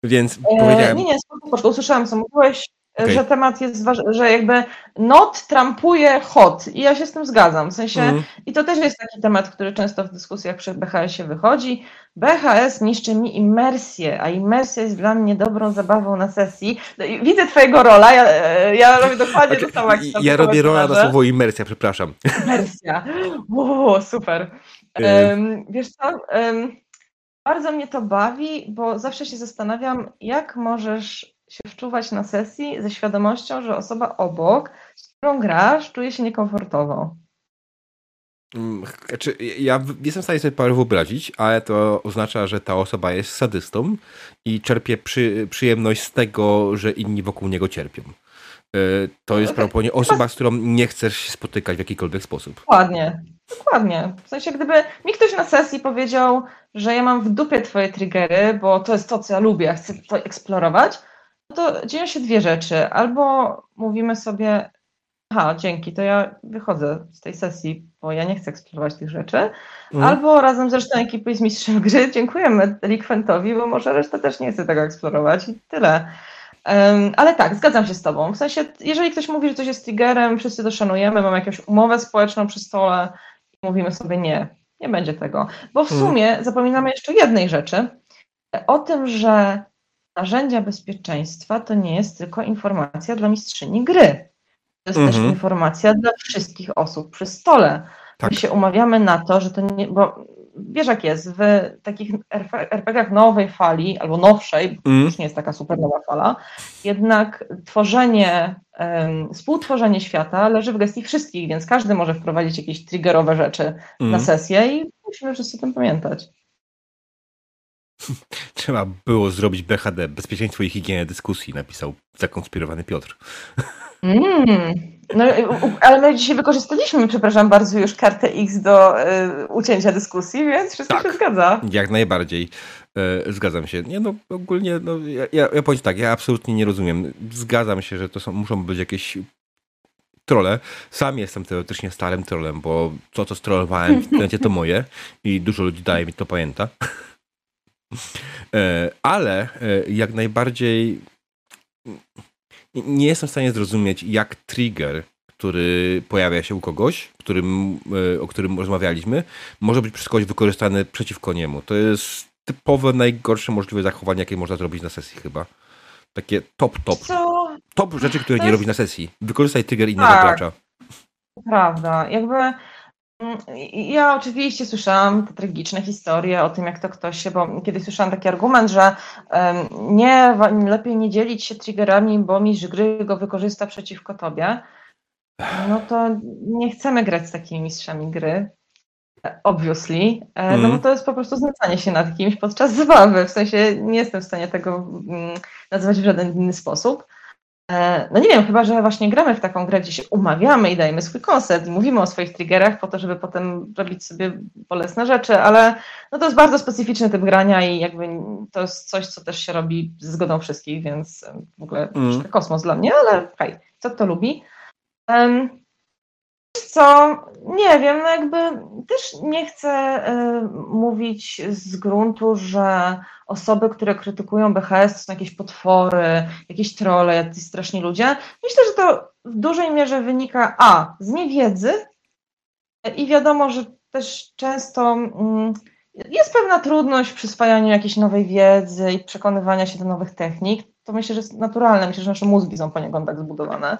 więc E, powiedziałem. nie, nie, spoko, usłyszałam, co mówiłeś, Okej. że temat jest ważny, że jakby not trampuje hot i ja się z tym zgadzam, w sensie Mm, i to też jest taki temat, który często w dyskusjach przy BHS-ie wychodzi. BHS niszczy mi imersję, a imersja jest dla mnie dobrą zabawą na sesji. No Widzę twojego rola, ja, e, ja robię dokładnie to samo jak i- tam ja robię rola na słowo imersja, przepraszam. Wersja. Wow, super. Em, wiesz co? em, bardzo mnie to bawi, bo zawsze się zastanawiam, jak możesz się wczuwać na sesji ze świadomością, że osoba obok, z którą grasz, czuje się niekomfortowo. Znaczy, ja jestem w stanie sobie parę wyobrazić, ale to oznacza, że ta osoba jest sadystą i czerpie przy, przyjemność z tego, że inni wokół niego cierpią. E, to jest prawdopodobnie osoba, z którą nie chcesz się spotykać w jakikolwiek sposób. Dokładnie, dokładnie. W sensie, gdyby mi ktoś na sesji powiedział, że ja mam w dupie twoje triggery, bo to jest to, co ja lubię, chcę to eksplorować, no to dzieją się dwie rzeczy. Albo mówimy sobie, aha, dzięki, to ja wychodzę z tej sesji, bo ja nie chcę eksplorować tych rzeczy. Mm. Albo razem z resztą ekipy z mistrzem gry dziękujemy Delikwentowi, bo może reszta też nie chce tego eksplorować i tyle. Um, ale tak, zgadzam się z Tobą. W sensie, jeżeli ktoś mówi, że coś jest triggerem, wszyscy to szanujemy, mamy jakąś umowę społeczną przy stole i mówimy sobie nie, nie będzie tego. Bo w mm. sumie zapominamy jeszcze jednej rzeczy, o tym, że narzędzia bezpieczeństwa to nie jest tylko informacja dla mistrzyni gry. To jest też mhm. informacja dla wszystkich osób przy stole. Tak. My się umawiamy na to, że to nie, bo wiesz jak jest, w takich RPGach nowej fali, albo nowszej, mm. już nie jest taka super nowa fala, jednak tworzenie, um, współtworzenie świata leży w gestii wszystkich, więc każdy może wprowadzić jakieś triggerowe rzeczy mm. na mhm. sesję i musimy wszyscy o tym pamiętać. Trzeba było zrobić BHD, bezpieczeństwo i higienę dyskusji, napisał zakonspirowany Piotr. Mm. No, ale my dzisiaj wykorzystaliśmy, przepraszam bardzo, już kartę X do y, ucięcia dyskusji, więc wszystko tak, się zgadza. Jak najbardziej. Y, zgadzam się. Nie no, ogólnie, no, ja, ja, ja powiem tak, ja absolutnie nie rozumiem. Zgadzam się, że to są, muszą być jakieś trole. Sam jestem teoretycznie starym trolem, bo to, co strollowałem w internecie, to moje i dużo ludzi daje mi to pamięta. E, ale jak najbardziej nie jestem w stanie zrozumieć, jak trigger, który pojawia się u kogoś, którym, e, o którym rozmawialiśmy, może być przez kogoś wykorzystany przeciwko niemu. To jest typowe, najgorsze możliwe zachowanie, jakie można zrobić na sesji chyba. Takie top, top. Co? Top rzeczy, które nie robisz na sesji. Wykorzystaj trigger innego tak. gracza. Prawda. Jakby ja oczywiście słyszałam te tragiczne historie o tym, jak to ktoś się, bo kiedyś słyszałam taki argument, że nie, lepiej nie dzielić się triggerami, bo mistrz gry go wykorzysta przeciwko tobie. No to nie chcemy grać z takimi mistrzami gry, obviously, mm. no bo mhm. to jest po prostu znęcanie się nad kimś podczas zabawy, w sensie nie jestem w stanie tego mm, nazwać w żaden inny sposób. E, no nie wiem, chyba, że właśnie gramy w taką grę, gdzie się umawiamy i dajemy swój koncert i mówimy o swoich triggerach po to, żeby potem robić sobie bolesne rzeczy, ale no to jest bardzo specyficzny typ grania i jakby to jest coś, co też się robi ze zgodą wszystkich, więc w ogóle mm. kosmos dla mnie, ale hej, co kto lubi. Um, co, nie wiem, no jakby też nie chcę y, mówić z gruntu, że osoby, które krytykują BHS to są jakieś potwory, jakieś trolle, jacyś straszni ludzie. Myślę, że to w dużej mierze wynika a. z niewiedzy i wiadomo, że też często mm, jest pewna trudność w przyswajaniu jakiejś nowej wiedzy i przekonywania się do nowych technik. To myślę, że jest naturalne. Myślę, że nasze mózgi są poniekąd tak zbudowane.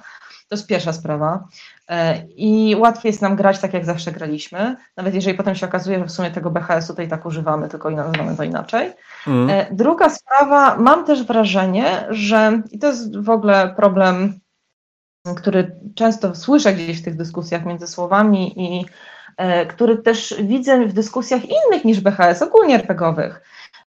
To jest pierwsza sprawa. E, I łatwiej jest nam grać tak, jak zawsze graliśmy, nawet jeżeli potem się okazuje, że w sumie tego BHS-u i tak używamy, tylko i nazywamy to inaczej. Mm. Druga sprawa, mam też wrażenie, że i to jest w ogóle problem, który często słyszę gdzieś w tych dyskusjach między słowami i e, który też widzę w dyskusjach innych niż BHS, ogólnie RPGowych.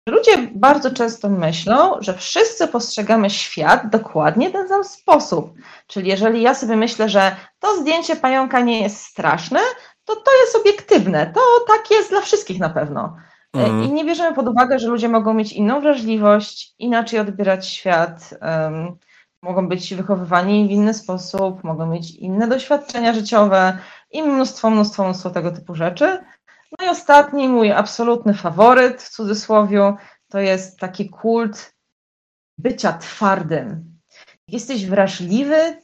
Ludzie bardzo często myślą, że wszyscy postrzegamy świat dokładnie w ten sam sposób. Czyli jeżeli ja sobie myślę, że to zdjęcie pająka nie jest straszne, to to jest obiektywne. To tak jest dla wszystkich na pewno. Mm. I nie bierzemy pod uwagę, że ludzie mogą mieć inną wrażliwość, inaczej odbierać świat, um, mogą być wychowywani w inny sposób, mogą mieć inne doświadczenia życiowe i mnóstwo, mnóstwo, mnóstwo tego typu rzeczy. No i ostatni, mój absolutny faworyt w cudzysłowie, to jest taki kult bycia twardym. Jesteś wrażliwy,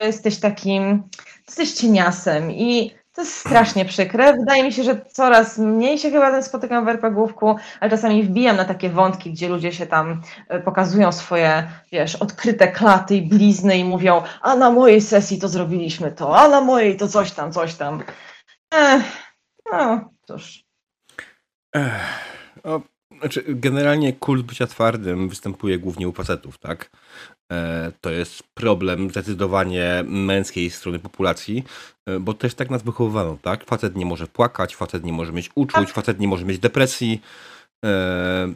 jesteś takim, jesteś cieniasem i to jest strasznie przykre. Wydaje mi się, że coraz mniej się chyba ten spotykam w RPGówku, ale czasami wbijam na takie wątki, gdzie ludzie się tam e, pokazują swoje, wiesz, odkryte klaty i blizny i mówią, a na mojej sesji to zrobiliśmy to, a na mojej to coś tam, coś tam. Ech, no, cóż. Ech, o, Znaczy, generalnie kult bycia twardym występuje głównie u facetów, tak? E, to jest problem zdecydowanie męskiej strony populacji, e, bo też tak nas wychowywano, tak? Facet nie może płakać, facet nie może mieć uczuć, tak. facet nie może mieć depresji. E,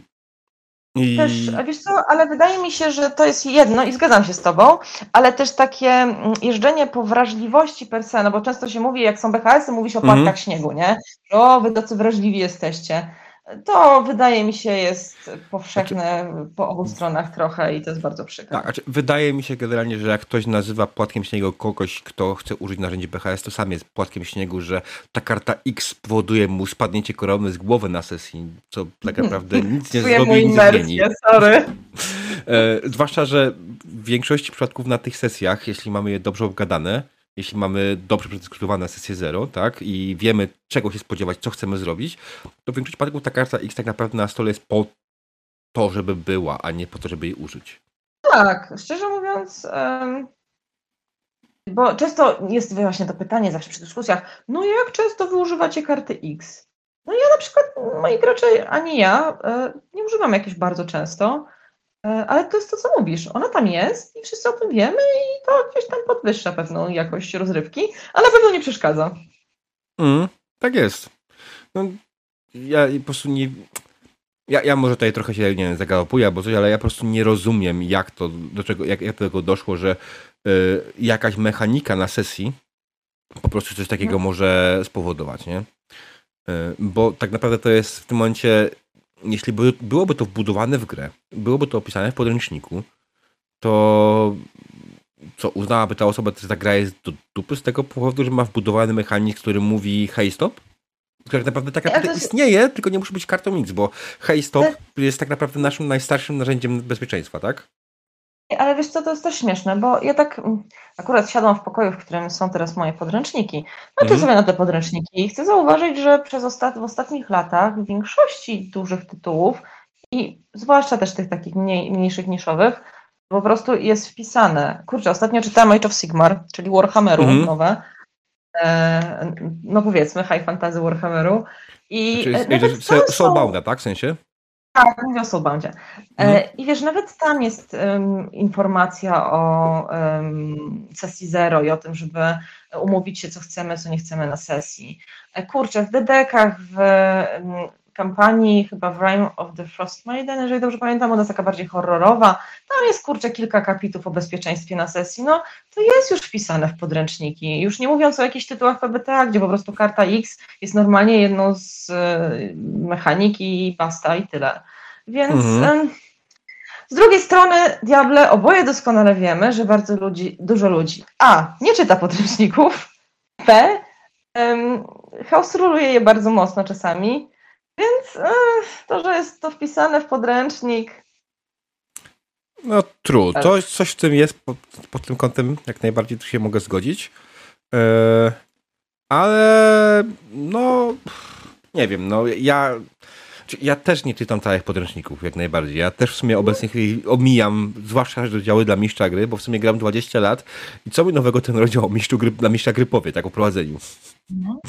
I... Też, wiesz co, ale wydaje mi się, że to jest jedno i zgadzam się z tobą, ale też takie mm, jeżdżenie po wrażliwości per se, no bo często się mówi, jak są BHS-y, mówi się o płatkach mm śniegu, nie? O, wy tacy wrażliwi jesteście. To wydaje mi się jest powszechne znaczy, po obu stronach trochę i to jest bardzo przykre. Tak, znaczy, wydaje mi się generalnie, że jak ktoś nazywa płatkiem śniegu kogoś, kto chce użyć narzędzi PHS, to sam jest płatkiem śniegu, że ta karta X powoduje mu spadnięcie korony z głowy na sesji, co tak naprawdę nic nie zrobi, nic nie zmieni. Sorry. E, zwłaszcza, że w większości przypadków na tych sesjach, jeśli mamy je dobrze obgadane, jeśli mamy dobrze przedyskutowane sesję zero, tak, i wiemy czego się spodziewać, co chcemy zrobić, to w większości przypadków ta karta X tak naprawdę na stole jest po to, żeby była, a nie po to, żeby jej użyć. Tak, szczerze mówiąc, um, bo często jest właśnie to pytanie zawsze przy dyskusjach, no jak często wy używacie karty X? No ja na przykład, moi gracze, ani ja, e, nie używam jakieś bardzo często, ale to jest to, co mówisz. Ona tam jest i wszyscy o tym wiemy i to gdzieś tam podwyższa pewną jakość rozrywki, a na pewno nie przeszkadza. Mm, tak jest. No, ja po prostu nie... Ja, ja może tutaj trochę się, nie wiem, zagalopuję albo coś, ale ja po prostu nie rozumiem, jak to, do czego, jak, jak do tego doszło, że y, jakaś mechanika na sesji po prostu coś takiego no. może spowodować, nie? Y, bo tak naprawdę to jest w tym momencie jeśli by, byłoby to wbudowane w grę, byłoby to opisane w podręczniku, to co uznałaby ta osoba, że ta gra jest do dupy z tego powodu, że ma wbudowany mechanizm, który mówi hey stop? Tak naprawdę tak naprawdę istnieje, tylko nie musi być kartą nic, bo hey stop jest tak naprawdę naszym najstarszym narzędziem bezpieczeństwa, tak? Ale wiesz co, to jest też śmieszne, bo ja tak mm, akurat siadłam w pokoju, w którym są teraz moje podręczniki. Patrzę mhm. sobie na te podręczniki i chcę zauważyć, że przez ostat w ostatnich latach w większości dużych tytułów i zwłaszcza też tych takich mniej, mniejszych, niszowych, po prostu jest wpisane. Kurczę, ostatnio czytałam Age of Sigmar, czyli Warhammeru mhm. nowe. E, no powiedzmy, high fantasy Warhammeru. I znaczy, Soulbounda, tak? W sensie? Tak, mówię o Soulboundzie. E, mhm. I wiesz, nawet tam jest um, informacja o um, sesji zero i o tym, żeby umówić się, co chcemy, co nie chcemy na sesji. E, kurczę, w DDK-ach, w um, kampanii chyba w Rime of the Frost Maiden, jeżeli dobrze pamiętam, ona jest taka bardziej horrorowa. Tam jest kurczę kilka kapitów o bezpieczeństwie na sesji. No to jest już wpisane w podręczniki. Już nie mówiąc o jakichś tytułach PBTA, gdzie po prostu karta X jest normalnie jedną z y, mechaniki i basta i tyle. Więc mhm. z drugiej strony, diable, oboje doskonale wiemy, że bardzo ludzi, dużo ludzi A. nie czyta podręczników, B. Um, house je bardzo mocno czasami więc e, to, że jest to wpisane w podręcznik. No true. To coś w tym jest pod, pod tym kątem jak najbardziej tu się mogę zgodzić. E, ale no nie wiem, no ja ja też nie czytam całych podręczników, jak najbardziej. Ja też w sumie obecnie omijam, zwłaszcza rozdziały dla mistrza gry, bo w sumie gram 20 lat i co mi nowego ten rozdział mistrzu gry, dla mistrza gry powie, tak o prowadzeniu. No.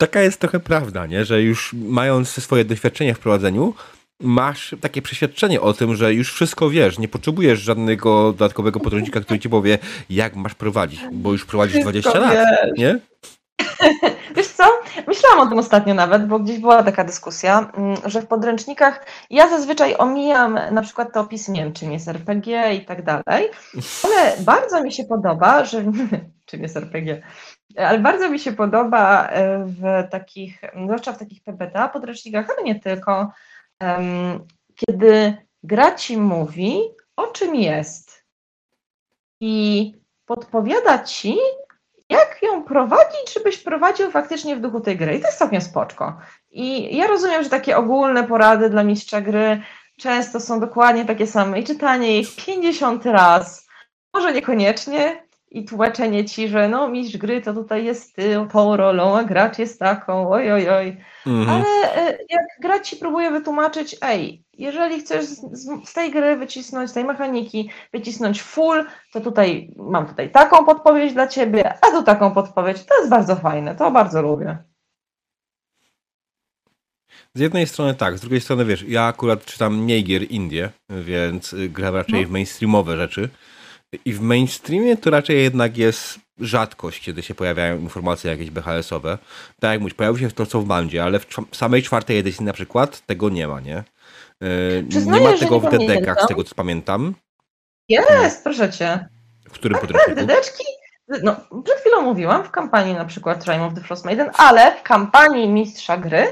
Taka jest trochę prawda, nie? że już mając swoje doświadczenie w prowadzeniu, masz takie przeświadczenie o tym, że już wszystko wiesz, nie potrzebujesz żadnego dodatkowego podręcznika, który ci powie, jak masz prowadzić, bo już prowadzisz 20 lat, nie? Wiesz co? Myślałam o tym ostatnio nawet, bo gdzieś była taka dyskusja, mm, że w podręcznikach ja zazwyczaj omijam na przykład te opisy, nie wiem, czym jest RPG i tak dalej, ale bardzo mi się podoba, że czym jest RPG, ale bardzo mi się podoba e, w takich, zwłaszcza w takich PBTA podręcznikach, ale nie tylko, kiedy gra ci mówi, o czym jest i podpowiada ci, jak ją prowadzić, żebyś prowadził faktycznie w duchu tej gry. I to jest całkiem spoczko. I ja rozumiem, że takie ogólne porady dla mistrza gry często są dokładnie takie same i czytanie ich 50 raz, może niekoniecznie, i tłumaczenie ci, że no mistrz gry to tutaj jest tą rolą, a gracz jest taką, oj, oj, oj. Mhm. Ale e, jak gracz ci próbuje wytłumaczyć, ej, jeżeli chcesz z, z, tej gry wycisnąć, z tej mechaniki wycisnąć full, to tutaj mam tutaj taką podpowiedź dla ciebie, a tu taką podpowiedź. To jest bardzo fajne, to bardzo lubię. Z jednej strony tak, z drugiej strony wiesz, ja akurat czytam mniej gier indie, więc gram raczej No. w mainstreamowe rzeczy. I w mainstreamie to raczej jednak jest rzadkość, kiedy się pojawiają informacje jakieś BHS-owe. Tak jak mówisz, pojawił się to co w bandzie, ale w samej czwartej edycji na przykład tego nie ma, nie? Yy, Przyznaję, nie ma tego nie w dedekach, z tego co pamiętam. Jest, proszę cię. W którym Tak, podręczniku? dedeczki. No, przed chwilą mówiłam w kampanii na przykład Triumph of the Frost Maiden, ale w kampanii Mistrza Gry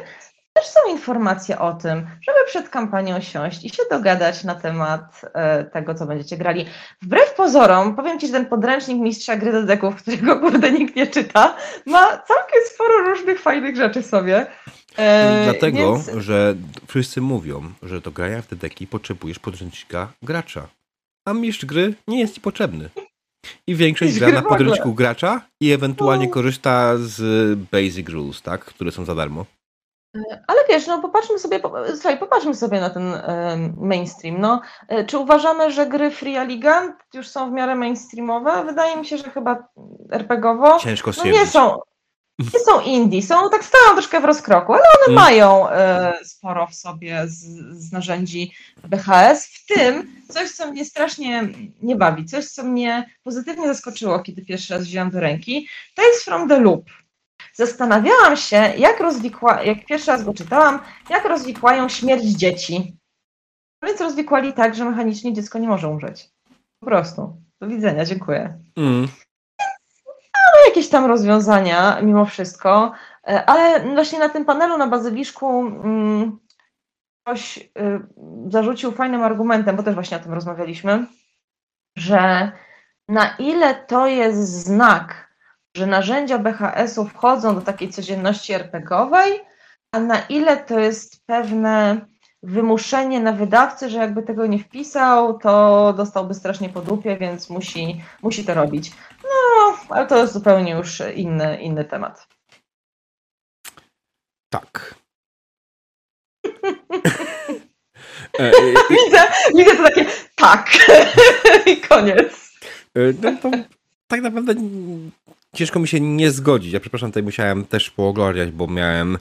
też są informacje o tym, żeby przed kampanią siąść i się dogadać na temat e, tego, co będziecie grali. Wbrew pozorom, powiem Ci, że ten podręcznik Mistrza Gry do deków, którego kurde nikt nie czyta, ma całkiem sporo różnych fajnych rzeczy sobie. E, Dlatego, więc- że wszyscy mówią, że do grania w te deki potrzebujesz podręcznika gracza. A mistrz gry nie jest ci potrzebny. I większość gra na podręczniku gracza i ewentualnie No. korzysta z basic rules, tak? Które są za darmo. Ale wiesz, no popatrzmy sobie, słuchaj, popatrzmy sobie na ten em, mainstream. No, e, czy uważamy, że gry Free Aligant już są w miarę mainstreamowe? Wydaje mi się, że chyba RPGowo. Ciężko No nie są. Nie są indie, są tak stoją troszkę w rozkroku, ale one Mm. mają e, sporo w sobie z, z narzędzi BHS, w tym coś, co mnie strasznie nie bawi, coś, co mnie pozytywnie zaskoczyło, kiedy pierwszy raz wzięłam do ręki, to jest From the Loop. Zastanawiałam się, jak rozwikła, jak pierwszy raz go czytałam, jak rozwikłają śmierć dzieci. No Więc rozwikłali tak, że mechanicznie dziecko nie może umrzeć. Po prostu. Do widzenia, dziękuję Mm. jakieś tam rozwiązania mimo wszystko, e, ale właśnie na tym panelu na bazyliszku mm, ktoś y, zarzucił fajnym argumentem, bo też właśnie o tym rozmawialiśmy, że na ile to jest znak, że narzędzia BHS-u wchodzą do takiej codzienności RPGowej, a na ile to jest pewne wymuszenie na wydawcy, że jakby tego nie wpisał, to dostałby strasznie po dupie, więc musi, musi to robić. No, ale to jest zupełnie już inny, inny temat. Tak. E, e, Widzę, widzę to takie tak i koniec. e, no to tak naprawdę ciężko mi się nie zgodzić. Ja przepraszam, tutaj musiałem też pooglądać, bo miałem...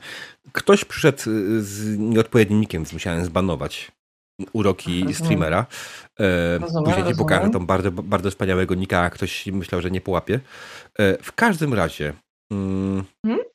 Ktoś przyszedł z nieodpowiednim nikiem, więc musiałem zbanować uroki Rozumiem. streamera. E, Rozumiem, Później ci pokażę tą bardzo, bardzo wspaniałego nika, ktoś myślał, że nie połapie. E, W każdym razie... Mm, Hmm?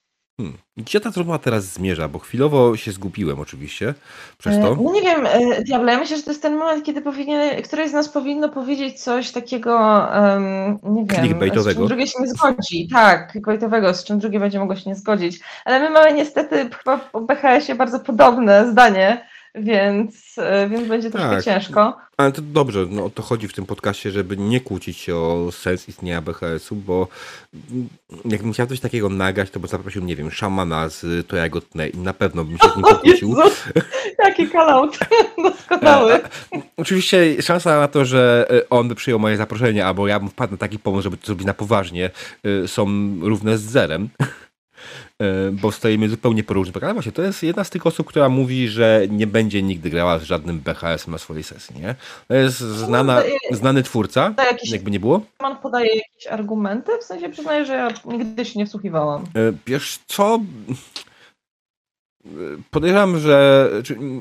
Hmm, Gdzie ta rozmowa teraz zmierza? Bo chwilowo się zgubiłem oczywiście przez to. E, No nie wiem, e, Diable, ja myślę, że to jest ten moment, kiedy powinien, któreś z nas powinno powiedzieć coś takiego, em, nie wiem, z czym drugie się nie zgodzi. Tak, clickbaitowego, z czym drugie będzie mogło się nie zgodzić. Ale my mamy niestety chyba w BHS-ie bardzo podobne zdanie, więc, e, więc będzie troszkę Tak. ciężko. Ale to dobrze, no o to chodzi w tym podcaście, żeby nie kłócić się o sens istnienia BHS-u, bo jakbym chciał coś takiego nagrać, to bym zaprosił, nie wiem, szamana z To ja go tnę i na pewno bym się z nim pokłócił. Jaki call-out doskonały. Oczywiście szansa na to, że e, on by przyjął moje zaproszenie, albo ja bym wpadł na taki pomysł, żeby to zrobić na poważnie, e, są równe z zerem. E, Bo stoimy zupełnie po różnych Ale właśnie, to jest jedna z tych osób, która mówi, że nie będzie nigdy grała z żadnym BHS na swojej sesji, nie? To jest znana, znany twórca, jakiś jakby nie było. pan podaje jakieś argumenty? W sensie przyznaję, że ja nigdy się nie wsłuchiwałam. E, Wiesz co? Podejrzewam, że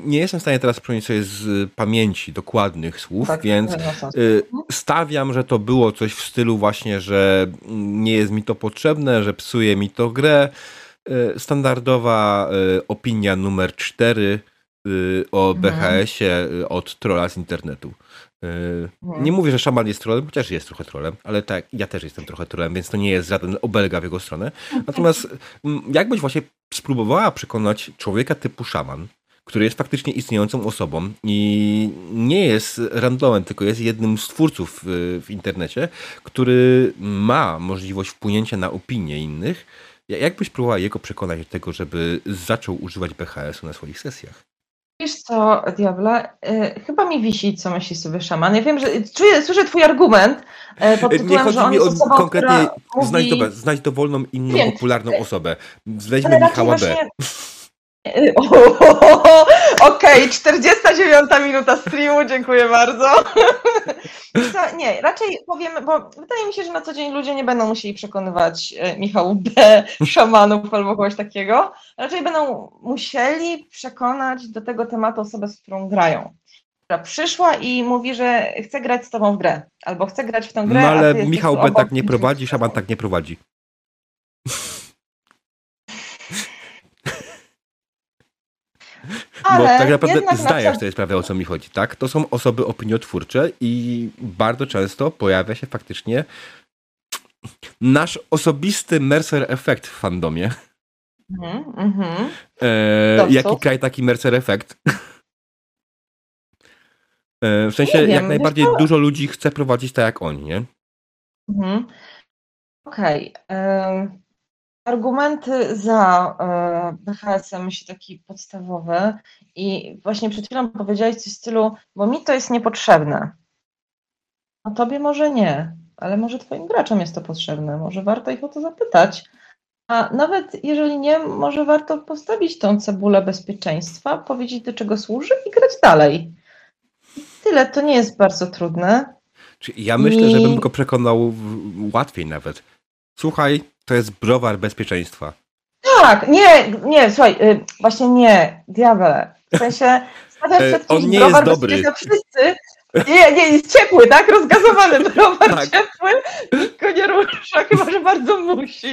nie jestem w stanie teraz przypomnieć sobie z pamięci dokładnych słów, więc to ma sens. y, stawiam, że to było coś w stylu właśnie, że nie jest mi to potrzebne, że psuje mi to grę. Y, Standardowa y, opinia numer 4 y, o Mhm. BHS-ie od trolla z internetu. Mhm. Nie mówię, że szaman jest trollem, chociaż jest trochę trollem, ale tak, ja też jestem trochę trollem, więc to nie jest żaden obelga w jego stronę. Natomiast mm, jakbyś właśnie spróbowała przekonać człowieka typu szaman, który jest faktycznie istniejącą osobą i nie jest randomem, tylko jest jednym z twórców y, w internecie, który ma możliwość wpłynięcia na opinie innych, ja- jakbyś próbowała jego przekonać do tego, żeby zaczął używać BHS-u na swoich sesjach? Wiesz co, Diable, y, chyba mi wisi, co myśli sobie szaman. Ja wiem, że czuję, słyszę twój argument y, pod Nie tytułem, chodzi że on mi o osobą, konkretnie znajdź, mówi... znajdź dowolną inną Wiem. popularną osobę. Weźmy Michała B. właśnie- Okej, okay, 49 minuta streamu, dziękuję bardzo. Co, nie, raczej powiemy, bo wydaje mi się, że na co dzień ludzie nie będą musieli przekonywać e, Michał B. szamanów albo kogoś takiego. Raczej będą musieli przekonać do tego tematu osobę, z którą grają. Która przyszła i mówi, że chce grać z tobą w grę, albo chce grać w tę grę. No ale Michał B. tak nie prowadzi, szaman tak nie prowadzi. Bo tak naprawdę zdajesz sobie sprawę, o co mi chodzi, tak? To są osoby opiniotwórcze i bardzo często pojawia się faktycznie nasz osobisty Mercer efekt w fandomie. Mm -hmm. e, jaki kraj taki Mercer efekt? e, w sensie, jak najbardziej dużo ludzi chce prowadzić tak jak oni, nie? Mhm. Okej. Okay. Argumenty za e, BHS-em myślę taki podstawowy i właśnie przed chwilą powiedziałeś coś w stylu, bo mi to jest niepotrzebne. A tobie może nie, ale może twoim graczom jest to potrzebne, może warto ich o to zapytać. A nawet jeżeli nie, może warto postawić tą cebulę bezpieczeństwa, powiedzieć do czego służy i grać dalej. Tyle, to nie jest bardzo trudne. Ja myślę, I... że bym go przekonał łatwiej nawet. Słuchaj, to jest browar bezpieczeństwa. Tak, nie, nie, słuchaj, y, właśnie nie, diable. W sensie stawiam przed On nie jest dobry. Wszyscy, nie, nie, jest ciepły, tak? Rozgazowany browar tak. ciepły, nikt go nie rusza, chyba że bardzo musi.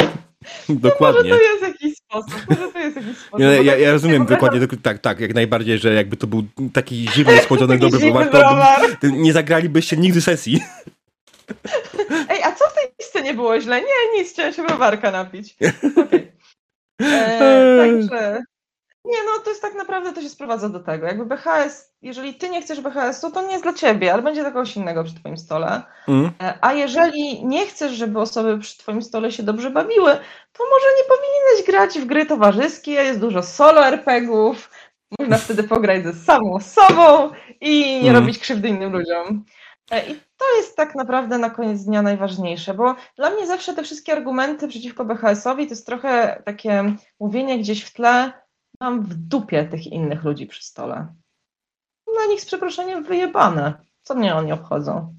Dokładnie. No może to jest jakiś sposób, może to jest jakiś sposób. Ja, ja, ja rozumiem dokładnie, tak, tak, jak najbardziej, że jakby to był taki zimny, schłodzony, dobry browar, to nie zagralibyście nigdy sesji. Ej, scenie było źle? Nie, nic, chciałem się browarka napić. Okay. E, także... Nie, no to jest tak naprawdę, to się sprowadza do tego. Jakby BHS, jeżeli ty nie chcesz BHS-u, to nie jest dla ciebie, ale będzie dla kogoś innego przy twoim stole. Mm. E, a jeżeli nie chcesz, żeby osoby przy twoim stole się dobrze bawiły, to może nie powinieneś grać w gry towarzyskie, jest dużo solo RPGów, można wtedy pograć ze samą sobą i nie mm. robić krzywdy innym ludziom. E, I to jest tak naprawdę na koniec dnia najważniejsze, bo dla mnie zawsze te wszystkie argumenty przeciwko BHS-owi to jest trochę takie mówienie gdzieś w tle, mam w dupie tych innych ludzi przy stole. Na nich z przeproszeniem wyjebane. Co mnie oni obchodzą?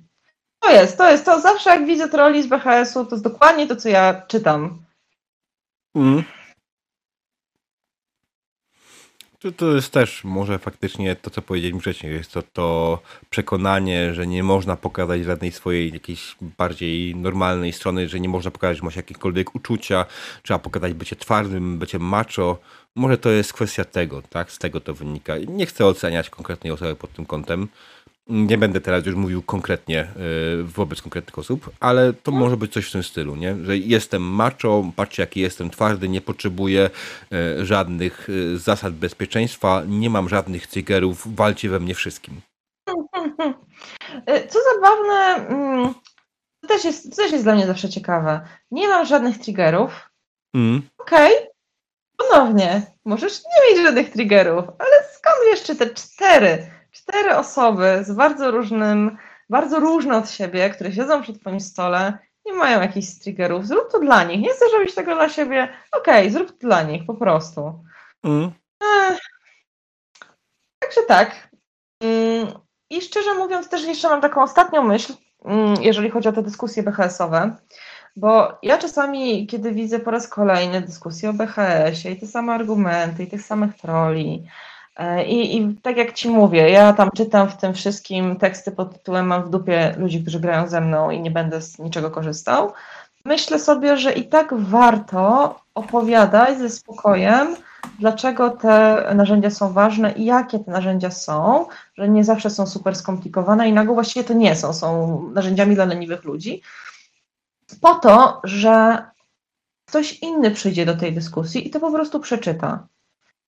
To jest, to jest, to zawsze jak widzę troli z BHS-u, to jest dokładnie to, co ja czytam. Mm. To, to jest też może faktycznie to, co powiedzieliśmy wcześniej. Jest to to przekonanie, że nie można pokazać żadnej swojej jakiejś bardziej normalnej strony, że nie można pokazać, że masz jakiekolwiek uczucia, trzeba pokazać bycie twardym, bycie macho. Może to jest kwestia tego, tak? Z tego to wynika. Nie chcę oceniać konkretnej osoby pod tym kątem. Nie będę teraz już mówił konkretnie y, wobec konkretnych osób, ale to może być coś w tym stylu, nie? że jestem macho, patrzcie jaki jestem twardy, nie potrzebuję y, żadnych y, zasad bezpieczeństwa, nie mam żadnych triggerów, walcie we mnie wszystkim. Co zabawne, mm, to też jest, to też jest dla mnie zawsze ciekawe. Nie mam żadnych triggerów. Mm. Okej, okay. ponownie, możesz nie mieć żadnych triggerów, ale skąd jeszcze te cztery? Cztery osoby z bardzo różnym, bardzo różne od siebie, które siedzą przy twoim stole, nie mają jakichś triggerów. Zrób to dla nich. Nie chcesz robić tego dla siebie? Okej, okay, zrób to dla nich, po prostu. Mm. Także tak. Mm, I szczerze mówiąc, też jeszcze mam taką ostatnią myśl, mm, jeżeli chodzi o te dyskusje BHS-owe, bo ja czasami, kiedy widzę po raz kolejny dyskusję o BHS-ie i te same argumenty, i tych samych troli, I, I tak jak ci mówię, ja tam czytam w tym wszystkim teksty pod tytułem Mam w dupie ludzi, którzy grają ze mną i nie będę z niczego korzystał. Myślę sobie, że i tak warto opowiadać ze spokojem, dlaczego te narzędzia są ważne i jakie te narzędzia są, że nie zawsze są super skomplikowane i nagle właściwie to nie są, są narzędziami dla leniwych ludzi, po to, że ktoś inny przyjdzie do tej dyskusji i to po prostu przeczyta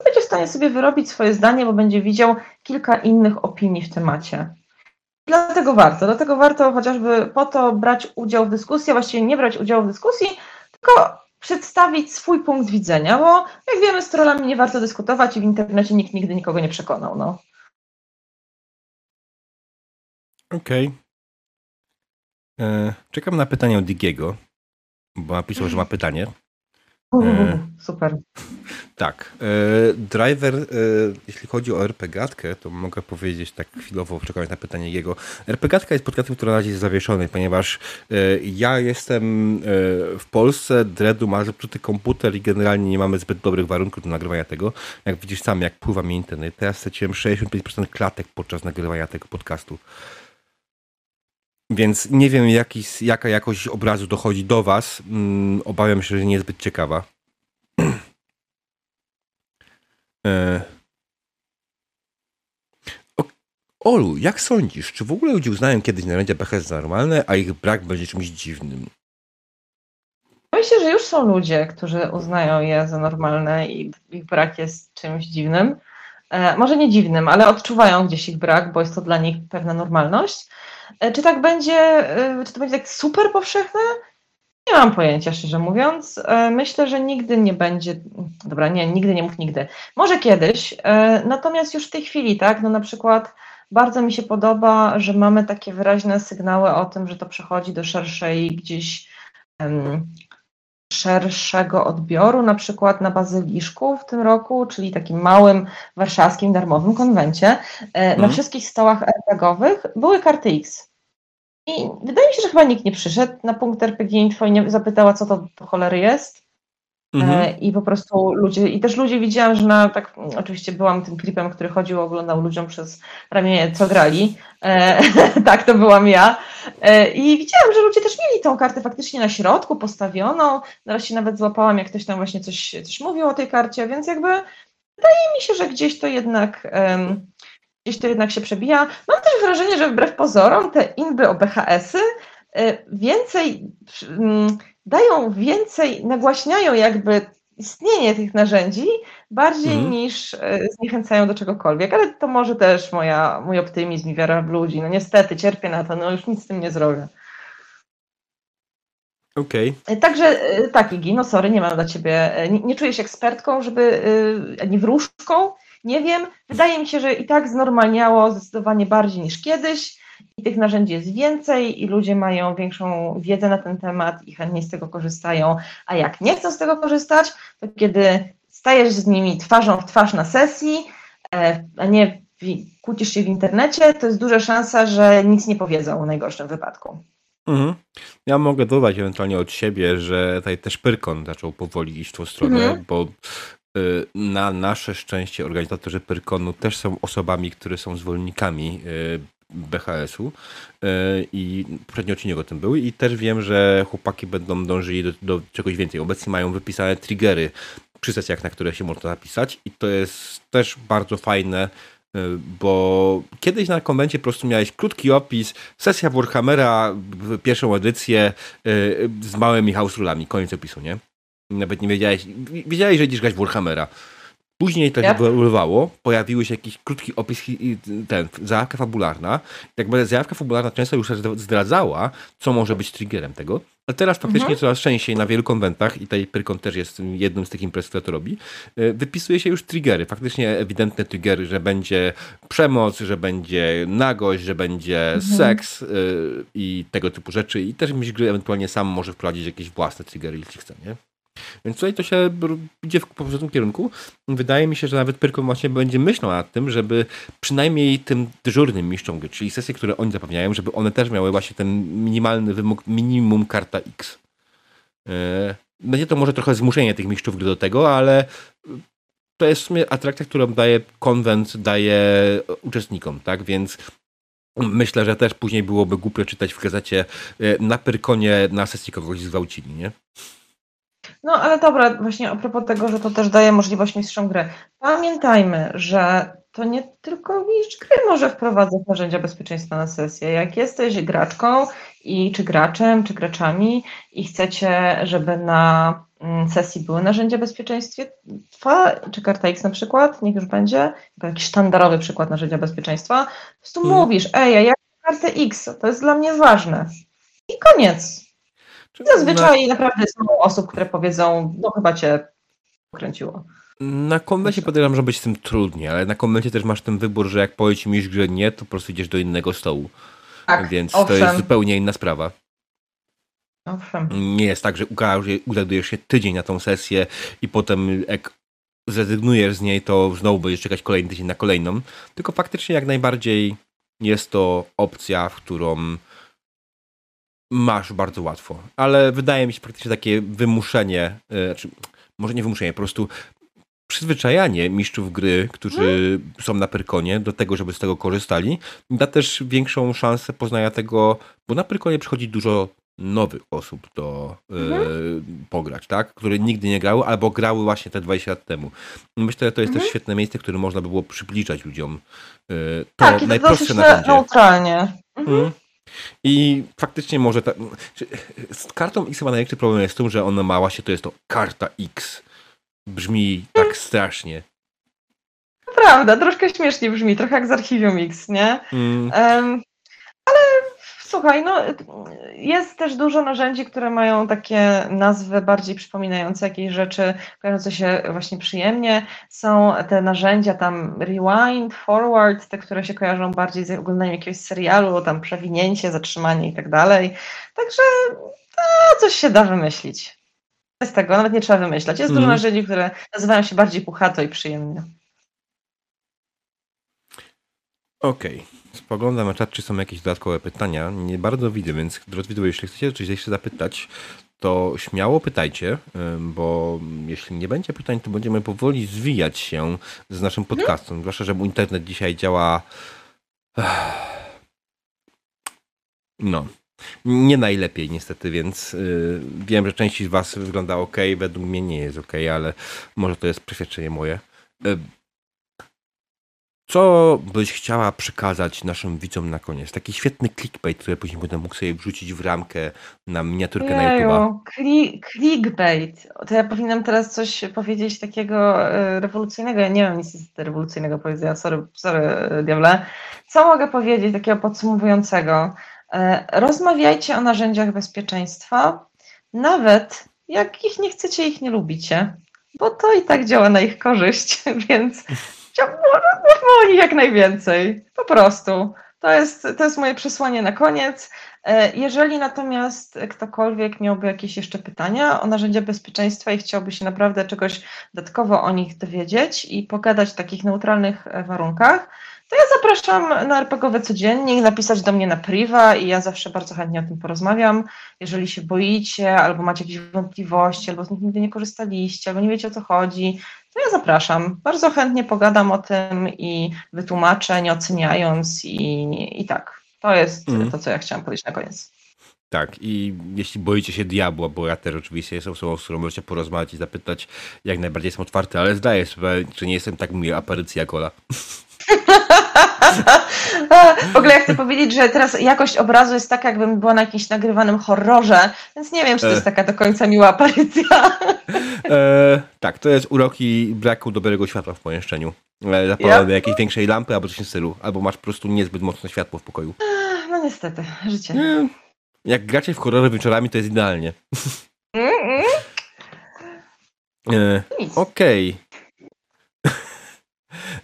będzie w stanie sobie wyrobić swoje zdanie, bo będzie widział kilka innych opinii w temacie. Dlatego warto, dlatego warto chociażby po to brać udział w dyskusji, a właściwie nie brać udziału w dyskusji, tylko przedstawić swój punkt widzenia, bo jak wiemy, z trollami nie warto dyskutować i w internecie nikt nigdy nikogo nie przekonał. No. Okej. Okay. E, czekam na pytanie od Digiego, bo napisał, że ma pytanie. Uh, super. Tak. driver, jeśli chodzi o RPGatkę, to mogę powiedzieć tak chwilowo, czekając na pytanie jego. RPGatka jest podcastem, który na razie jest zawieszony, ponieważ ja jestem w Polsce, Dredu ma zepsuty komputer i generalnie nie mamy zbyt dobrych warunków do nagrywania tego. Jak widzisz sam, jak pływa mi internet. Teraz straciłem 65% klatek podczas nagrywania tego podcastu. Więc nie wiem, jaki, jaka jakość obrazu dochodzi do Was. Mm, obawiam się, że niezbyt ciekawa. e... Olu, jak sądzisz, czy w ogóle ludzie uznają kiedyś narzędzia BHS za normalne, a ich brak będzie czymś dziwnym? Myślę, że już są ludzie, którzy uznają je za normalne i ich brak jest czymś dziwnym. E, może nie dziwnym, ale odczuwają gdzieś ich brak, bo jest to dla nich pewna normalność. E, czy tak będzie, e, czy to będzie tak super powszechne? Nie mam pojęcia, szczerze mówiąc. E, myślę, że nigdy nie będzie. Dobra, nie, nigdy nie mów nigdy. Może kiedyś, natomiast już w tej chwili, tak? No na przykład bardzo mi się podoba, że mamy takie wyraźne sygnały o tym, że to przechodzi do szerszej gdzieś szerszego odbioru, na przykład na Bazyliszku w tym roku, czyli takim małym warszawskim darmowym konwencie. Na mhm. wszystkich stołach RPGowych były karty X. I wydaje mi się, że chyba nikt nie przyszedł na punkt RPG Info i nie zapytała, co to po cholery jest. Mhm. E, I po prostu ludzie, i też ludzie widziałam, że na tak, oczywiście byłam tym klipem, który chodził, oglądał ludziom przez ramię, co grali. E, tak, to byłam ja. E, I widziałam, że ludzie też mieli tą kartę faktycznie na środku postawioną. Teraz nawet złapałam, jak ktoś tam właśnie coś, coś mówił o tej karcie, więc jakby wydaje mi się, że gdzieś to jednak. Gdzieś to jednak się przebija. Mam też wrażenie, że wbrew pozorom te inby o BHS-y y, więcej mm, dają więcej, nagłaśniają jakby istnienie tych narzędzi bardziej mm. niż y, zniechęcają do czegokolwiek, ale to może też moja, mój optymizm i wiara w ludzi. No niestety cierpię na to, no już nic z tym nie zrobię. Okej. Okay. Także tak, Igi, no sorry, nie mam dla ciebie, nie, nie czuję się ekspertką, żeby, ani wróżką, nie wiem. Wydaje mi się, że i tak znormalniało zdecydowanie bardziej niż kiedyś i tych narzędzi jest więcej i ludzie mają większą wiedzę na ten temat i chętnie z tego korzystają, a jak nie chcą z tego korzystać, to kiedy stajesz z nimi twarzą w twarz na sesji, e, a nie kłócisz się w internecie, to jest duża szansa, że nic nie powiedzą w najgorszym wypadku. Mhm. Ja mogę dodać ewentualnie od siebie, że tutaj też Pyrkon zaczął powoli iść w tą stronę, mhm. bo Y, na nasze szczęście organizatorzy Pyrkonu też są osobami, które są zwolennikami y, BHS-u y, i poprzedni odcinek o tym były i też wiem, że chłopaki będą dążyli do, do czegoś więcej. Obecnie mają wypisane triggery przy sesjach, na które się można zapisać i to jest też bardzo fajne, bo kiedyś na konwencie po prostu miałeś krótki opis, sesja Warhammera, pierwszą edycję z małymi house rulami, koniec opisu, nie? Nawet nie wiedziałeś, wiedziałeś, że idziesz grać Warhammera. Później to yep. ewoluowało, pojawiły się jakiś krótki opis, ten, zajawka fabularna. Jakby zajawka fabularna często już zdradzała, co może być triggerem tego. Ale teraz faktycznie mhm. coraz częściej na wielu konwentach, i tutaj Pyrkon też jest jednym z tych imprez, które to robi, e, wypisuje się już triggery, faktycznie ewidentne triggery, że będzie przemoc, że będzie nagość, że będzie mhm. seks yy, i tego typu rzeczy. I też myśl gry ewentualnie sam może wprowadzić jakieś własne triggery, jeśli chce, nie? Więc tutaj to się idzie w poprzednim kierunku. Wydaje mi się, że nawet Pyrkon właśnie będzie myślał nad tym, żeby przynajmniej tym dyżurnym mistrzom czyli sesje, które oni zapewniają, żeby one też miały właśnie ten minimalny wymóg, minimum karta X. E, będzie to może trochę zmuszenie tych mistrzów do tego, ale to jest w sumie atrakcja, którą daje konwent, daje uczestnikom, tak? Więc myślę, że też później byłoby głupio czytać w gazecie e, na Pyrkonie na sesji kogoś zgwałcili, nie? No ale dobra, właśnie a propos tego, że to też daje możliwość mistrzom gry. Pamiętajmy, że to nie tylko mistrz gry może wprowadzać narzędzia bezpieczeństwa na sesję. Jak jesteś graczką i czy graczem, czy graczami i chcecie, żeby na mm, sesji były narzędzia bezpieczeństwa, czy karta X na przykład, niech już będzie, jakiś sztandarowy przykład narzędzia bezpieczeństwa, po prostu hmm. mówisz, ej, ja jak kartę X, to jest dla mnie ważne. I koniec. Zazwyczaj na... naprawdę są osób, które powiedzą, no chyba cię kręciło. Na konwencie podejrzewam, że być z tym trudniej, ale na konwencie też masz ten wybór, że jak powie ci że nie, to po prostu idziesz do innego stołu. Tak, Więc owszem. to jest zupełnie inna sprawa. Owszem. Nie jest tak, że ugadujesz się tydzień na tą sesję i potem jak zrezygnujesz z niej, to znowu będziesz czekać kolejny tydzień na kolejną. Tylko faktycznie jak najbardziej jest to opcja, w którą masz bardzo łatwo. Ale wydaje mi się praktycznie takie wymuszenie, yy, znaczy, może nie wymuszenie, po prostu przyzwyczajanie mistrzów gry, którzy hmm. są na Pyrkonie, do tego, żeby z tego korzystali, da też większą szansę poznania tego, bo na Pyrkonie przychodzi dużo nowych osób do mhm. y, pograć, tak? Które nigdy nie grały, albo grały właśnie te 20 lat temu. Myślę, że to jest mhm. też świetne miejsce, które można by było przybliżać ludziom. Y, to tak, najprostsze to narzędzie. neutralnie. Mhm. I faktycznie może ta, z kartą X chyba największy problem jest w tym, że ona ma właśnie, to jest to karta X. Brzmi tak mm. strasznie. Prawda, troszkę śmiesznie brzmi, trochę jak z Archivium X, nie? Mm. Um, Słuchaj, no jest też dużo narzędzi, które mają takie nazwy bardziej przypominające jakieś rzeczy kojarzące się właśnie przyjemnie. Są te narzędzia tam rewind, forward, te, które się kojarzą bardziej z oglądaniem jakiegoś serialu, tam przewinięcie, zatrzymanie i tak dalej. Także to coś się da wymyślić. Z tego nawet nie trzeba wymyślać. Jest mm. dużo mhm. narzędzi, które nazywają się bardziej puchato i przyjemnie. Okej. Okay. Spoglądam na czat, czy są jakieś dodatkowe pytania. Nie bardzo widzę, więc drodzy widzowie, jeśli chcecie coś jeszcze zapytać, to śmiało pytajcie, bo jeśli nie będzie pytań, to będziemy powoli zwijać się z naszym podcastem. Zwłaszcza, że internet dzisiaj działa. No. Nie najlepiej niestety, więc yy, wiem, że część z Was wygląda ok, według mnie nie jest ok, ale może to jest przeświadczenie moje. Yy, co byś chciała przekazać naszym widzom na koniec? Taki świetny clickbait, który później będę mógł sobie wrzucić w ramkę na miniaturkę Jeju, na YouTube. clickbait. To ja powinnam teraz coś powiedzieć takiego e, rewolucyjnego. Ja nie wiem nic rewolucyjnego powiedzenia, sorry, sorry diable. Co mogę powiedzieć takiego podsumowującego? E, rozmawiajcie o narzędziach bezpieczeństwa, nawet jak ich nie chcecie, ich nie lubicie, bo to i tak działa na ich korzyść, więc Mówmy o nich jak najwięcej. Po prostu. To jest, to jest moje przesłanie na koniec. E, jeżeli natomiast ktokolwiek miałby jakieś jeszcze pytania o narzędzia bezpieczeństwa i chciałby się naprawdę czegoś dodatkowo o nich dowiedzieć i pogadać w takich neutralnych e, warunkach, to ja zapraszam na RPGowy Codziennik, napisać do mnie na priwa i ja zawsze bardzo chętnie o tym porozmawiam. Jeżeli się boicie, albo macie jakieś wątpliwości, albo z nich nigdy nie korzystaliście, albo nie wiecie o co chodzi, zapraszam. Bardzo chętnie pogadam o tym i wytłumaczę, nie oceniając i, i tak. To jest mm. to, co ja chciałam powiedzieć na koniec. Tak, i jeśli boicie się diabła, bo ja też oczywiście jestem osobą, z którą możecie porozmawiać i zapytać, jak najbardziej jestem otwarty, ale zdaję sobie, że nie jestem tak miły aparycja Gola. w ogóle ja chcę powiedzieć, że teraz jakość obrazu jest taka, jakbym była na jakimś nagrywanym horrorze, więc nie wiem, czy to jest e. taka do końca miła aparycja. E, tak, to jest uroki braku dobrego światła w pomieszczeniu. E, Zapalone yep. jakiejś większej lampy albo coś w tym stylu. Albo masz po prostu niezbyt mocne światło w pokoju. No niestety, życie. Jak gracie w horrory wieczorami, to jest idealnie. Mm -mm. E, Okej. Okay.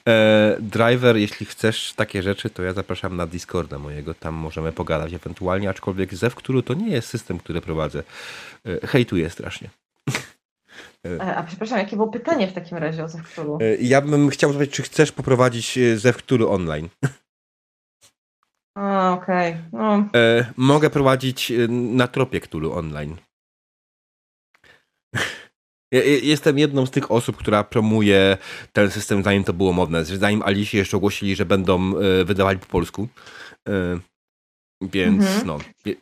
E, driver, jeśli chcesz takie rzeczy, to ja zapraszam na Discorda mojego, tam możemy pogadać ewentualnie, aczkolwiek Zew, który to nie jest system, który prowadzę. E, hejtuję strasznie. E, a przepraszam, jakie było pytanie w takim razie o Zewkturu? Ja bym chciał zapytać, czy chcesz poprowadzić Zewkturu online? A, okej. Okay. No. Mogę prowadzić na tropie Ktulu online. Jestem jedną z tych osób, która promuje ten system, zanim to było modne. Zanim Alici jeszcze ogłosili, że będą e, wydawali po polsku. E, więc mhm. no.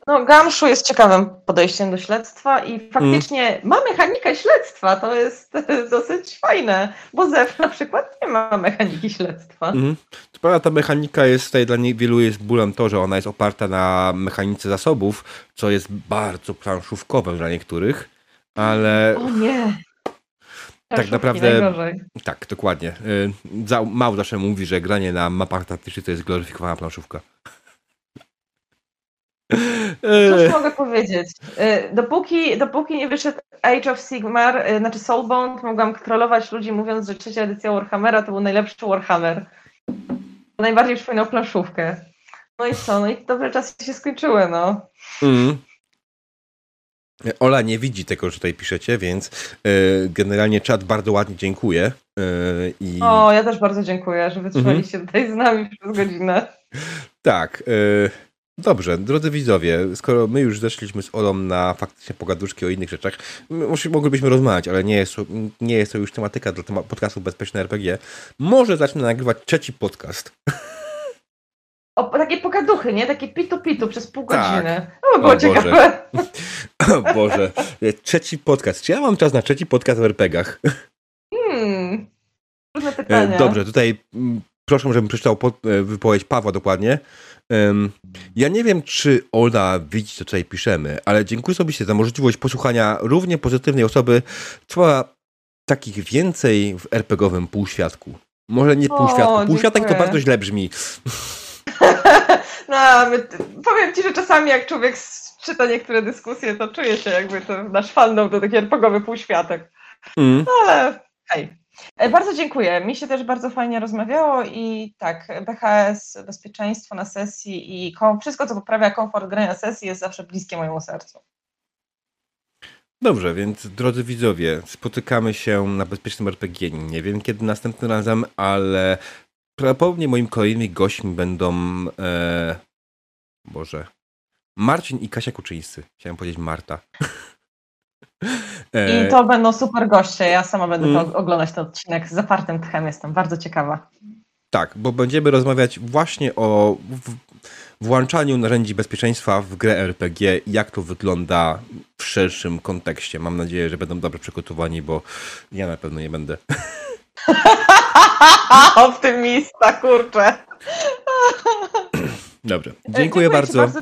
No, Gamszu jest ciekawym podejściem do śledztwa i faktycznie mm. ma mechanikę śledztwa. To jest dosyć fajne, bo ZEF na przykład nie ma mechaniki śledztwa. Mm. Co prawda ta mechanika jest tutaj dla wielu jest bólem to, że ona jest oparta na mechanice zasobów, co jest bardzo planszówkowe dla niektórych ale. O nie! Tak naprawdę. Najgorzej. Tak, dokładnie. Y, mało zawsze mówi, że granie na mapach taktycznych to jest gloryfikowana planszówka. Cóż mogę powiedzieć? Y, dopóki, dopóki nie wyszedł Age of Sigmar, y, znaczy Soulbound, mogłam kontrolować ludzi mówiąc, że trzecia edycja Warhammera to był najlepszy Warhammer. Najbardziej przypominał planszówkę. No i co? No i dobre czasy się skończyły, no. Mm. Ola nie widzi tego, że tutaj piszecie, więc y, generalnie czat bardzo ładnie dziękuję. Y, i... O, ja też bardzo dziękuję, że wytrzymaliście tutaj z nami przez godzinę. Tak. Y, dobrze, drodzy widzowie, skoro my już zeszliśmy z Olą na faktycznie pogaduszki o innych rzeczach, może moglibyśmy rozmawiać, ale nie jest, to, nie jest to już tematyka dla podcastu Bezpieczne RPG. Może zacznę nagrywać trzeci podcast. O, takie pokaduchy, nie? Takie pitu-pitu przez pół Tak. godziny. By było O Boże. ciekawe. O Boże, trzeci podcast. Czy ja mam czas na trzeci podcast w RPGach? Hmm. Pytanie. E, Dobrze, tutaj mm, proszę, żebym przeczytał e, wypowiedź Pawła dokładnie. Ja nie wiem, czy Ola widzi, co tutaj piszemy, ale dziękuję sobie za możliwość posłuchania równie pozytywnej osoby, co takich więcej w RPGowym półświadku. Może nie półświadku. Półświatek to bardzo źle brzmi. No, my, powiem ci, że czasami jak człowiek czyta niektóre dyskusje, to czuje się jakby to nasz fandom to taki RPGowy półświatek. Mm. Ale hej. E, Bardzo dziękuję. Mi się też bardzo fajnie rozmawiało i tak, BHS, bezpieczeństwo na sesji i kom- wszystko, co poprawia komfort gry na sesji jest zawsze bliskie mojemu sercu. Dobrze, więc drodzy widzowie, spotykamy się na Bezpiecznym RPG. Nie wiem kiedy następnym razem, ale prawdopodobnie moimi kolejnymi gośćmi będą. E, Boże. Marcin i Kasia Kuczyńscy. Chciałem powiedzieć Marta. E, I to będą super goście. Ja sama będę Mm. oglądać ten odcinek z zapartym tchem. Jestem bardzo ciekawa. Tak, bo będziemy rozmawiać właśnie o włączaniu narzędzi bezpieczeństwa w grę RPG jak to wygląda w szerszym kontekście. Mam nadzieję, że będą dobrze przygotowani, bo ja na pewno nie będę. Optymista, kurczę. Dobrze. Dziękuję ci bardzo. bardzo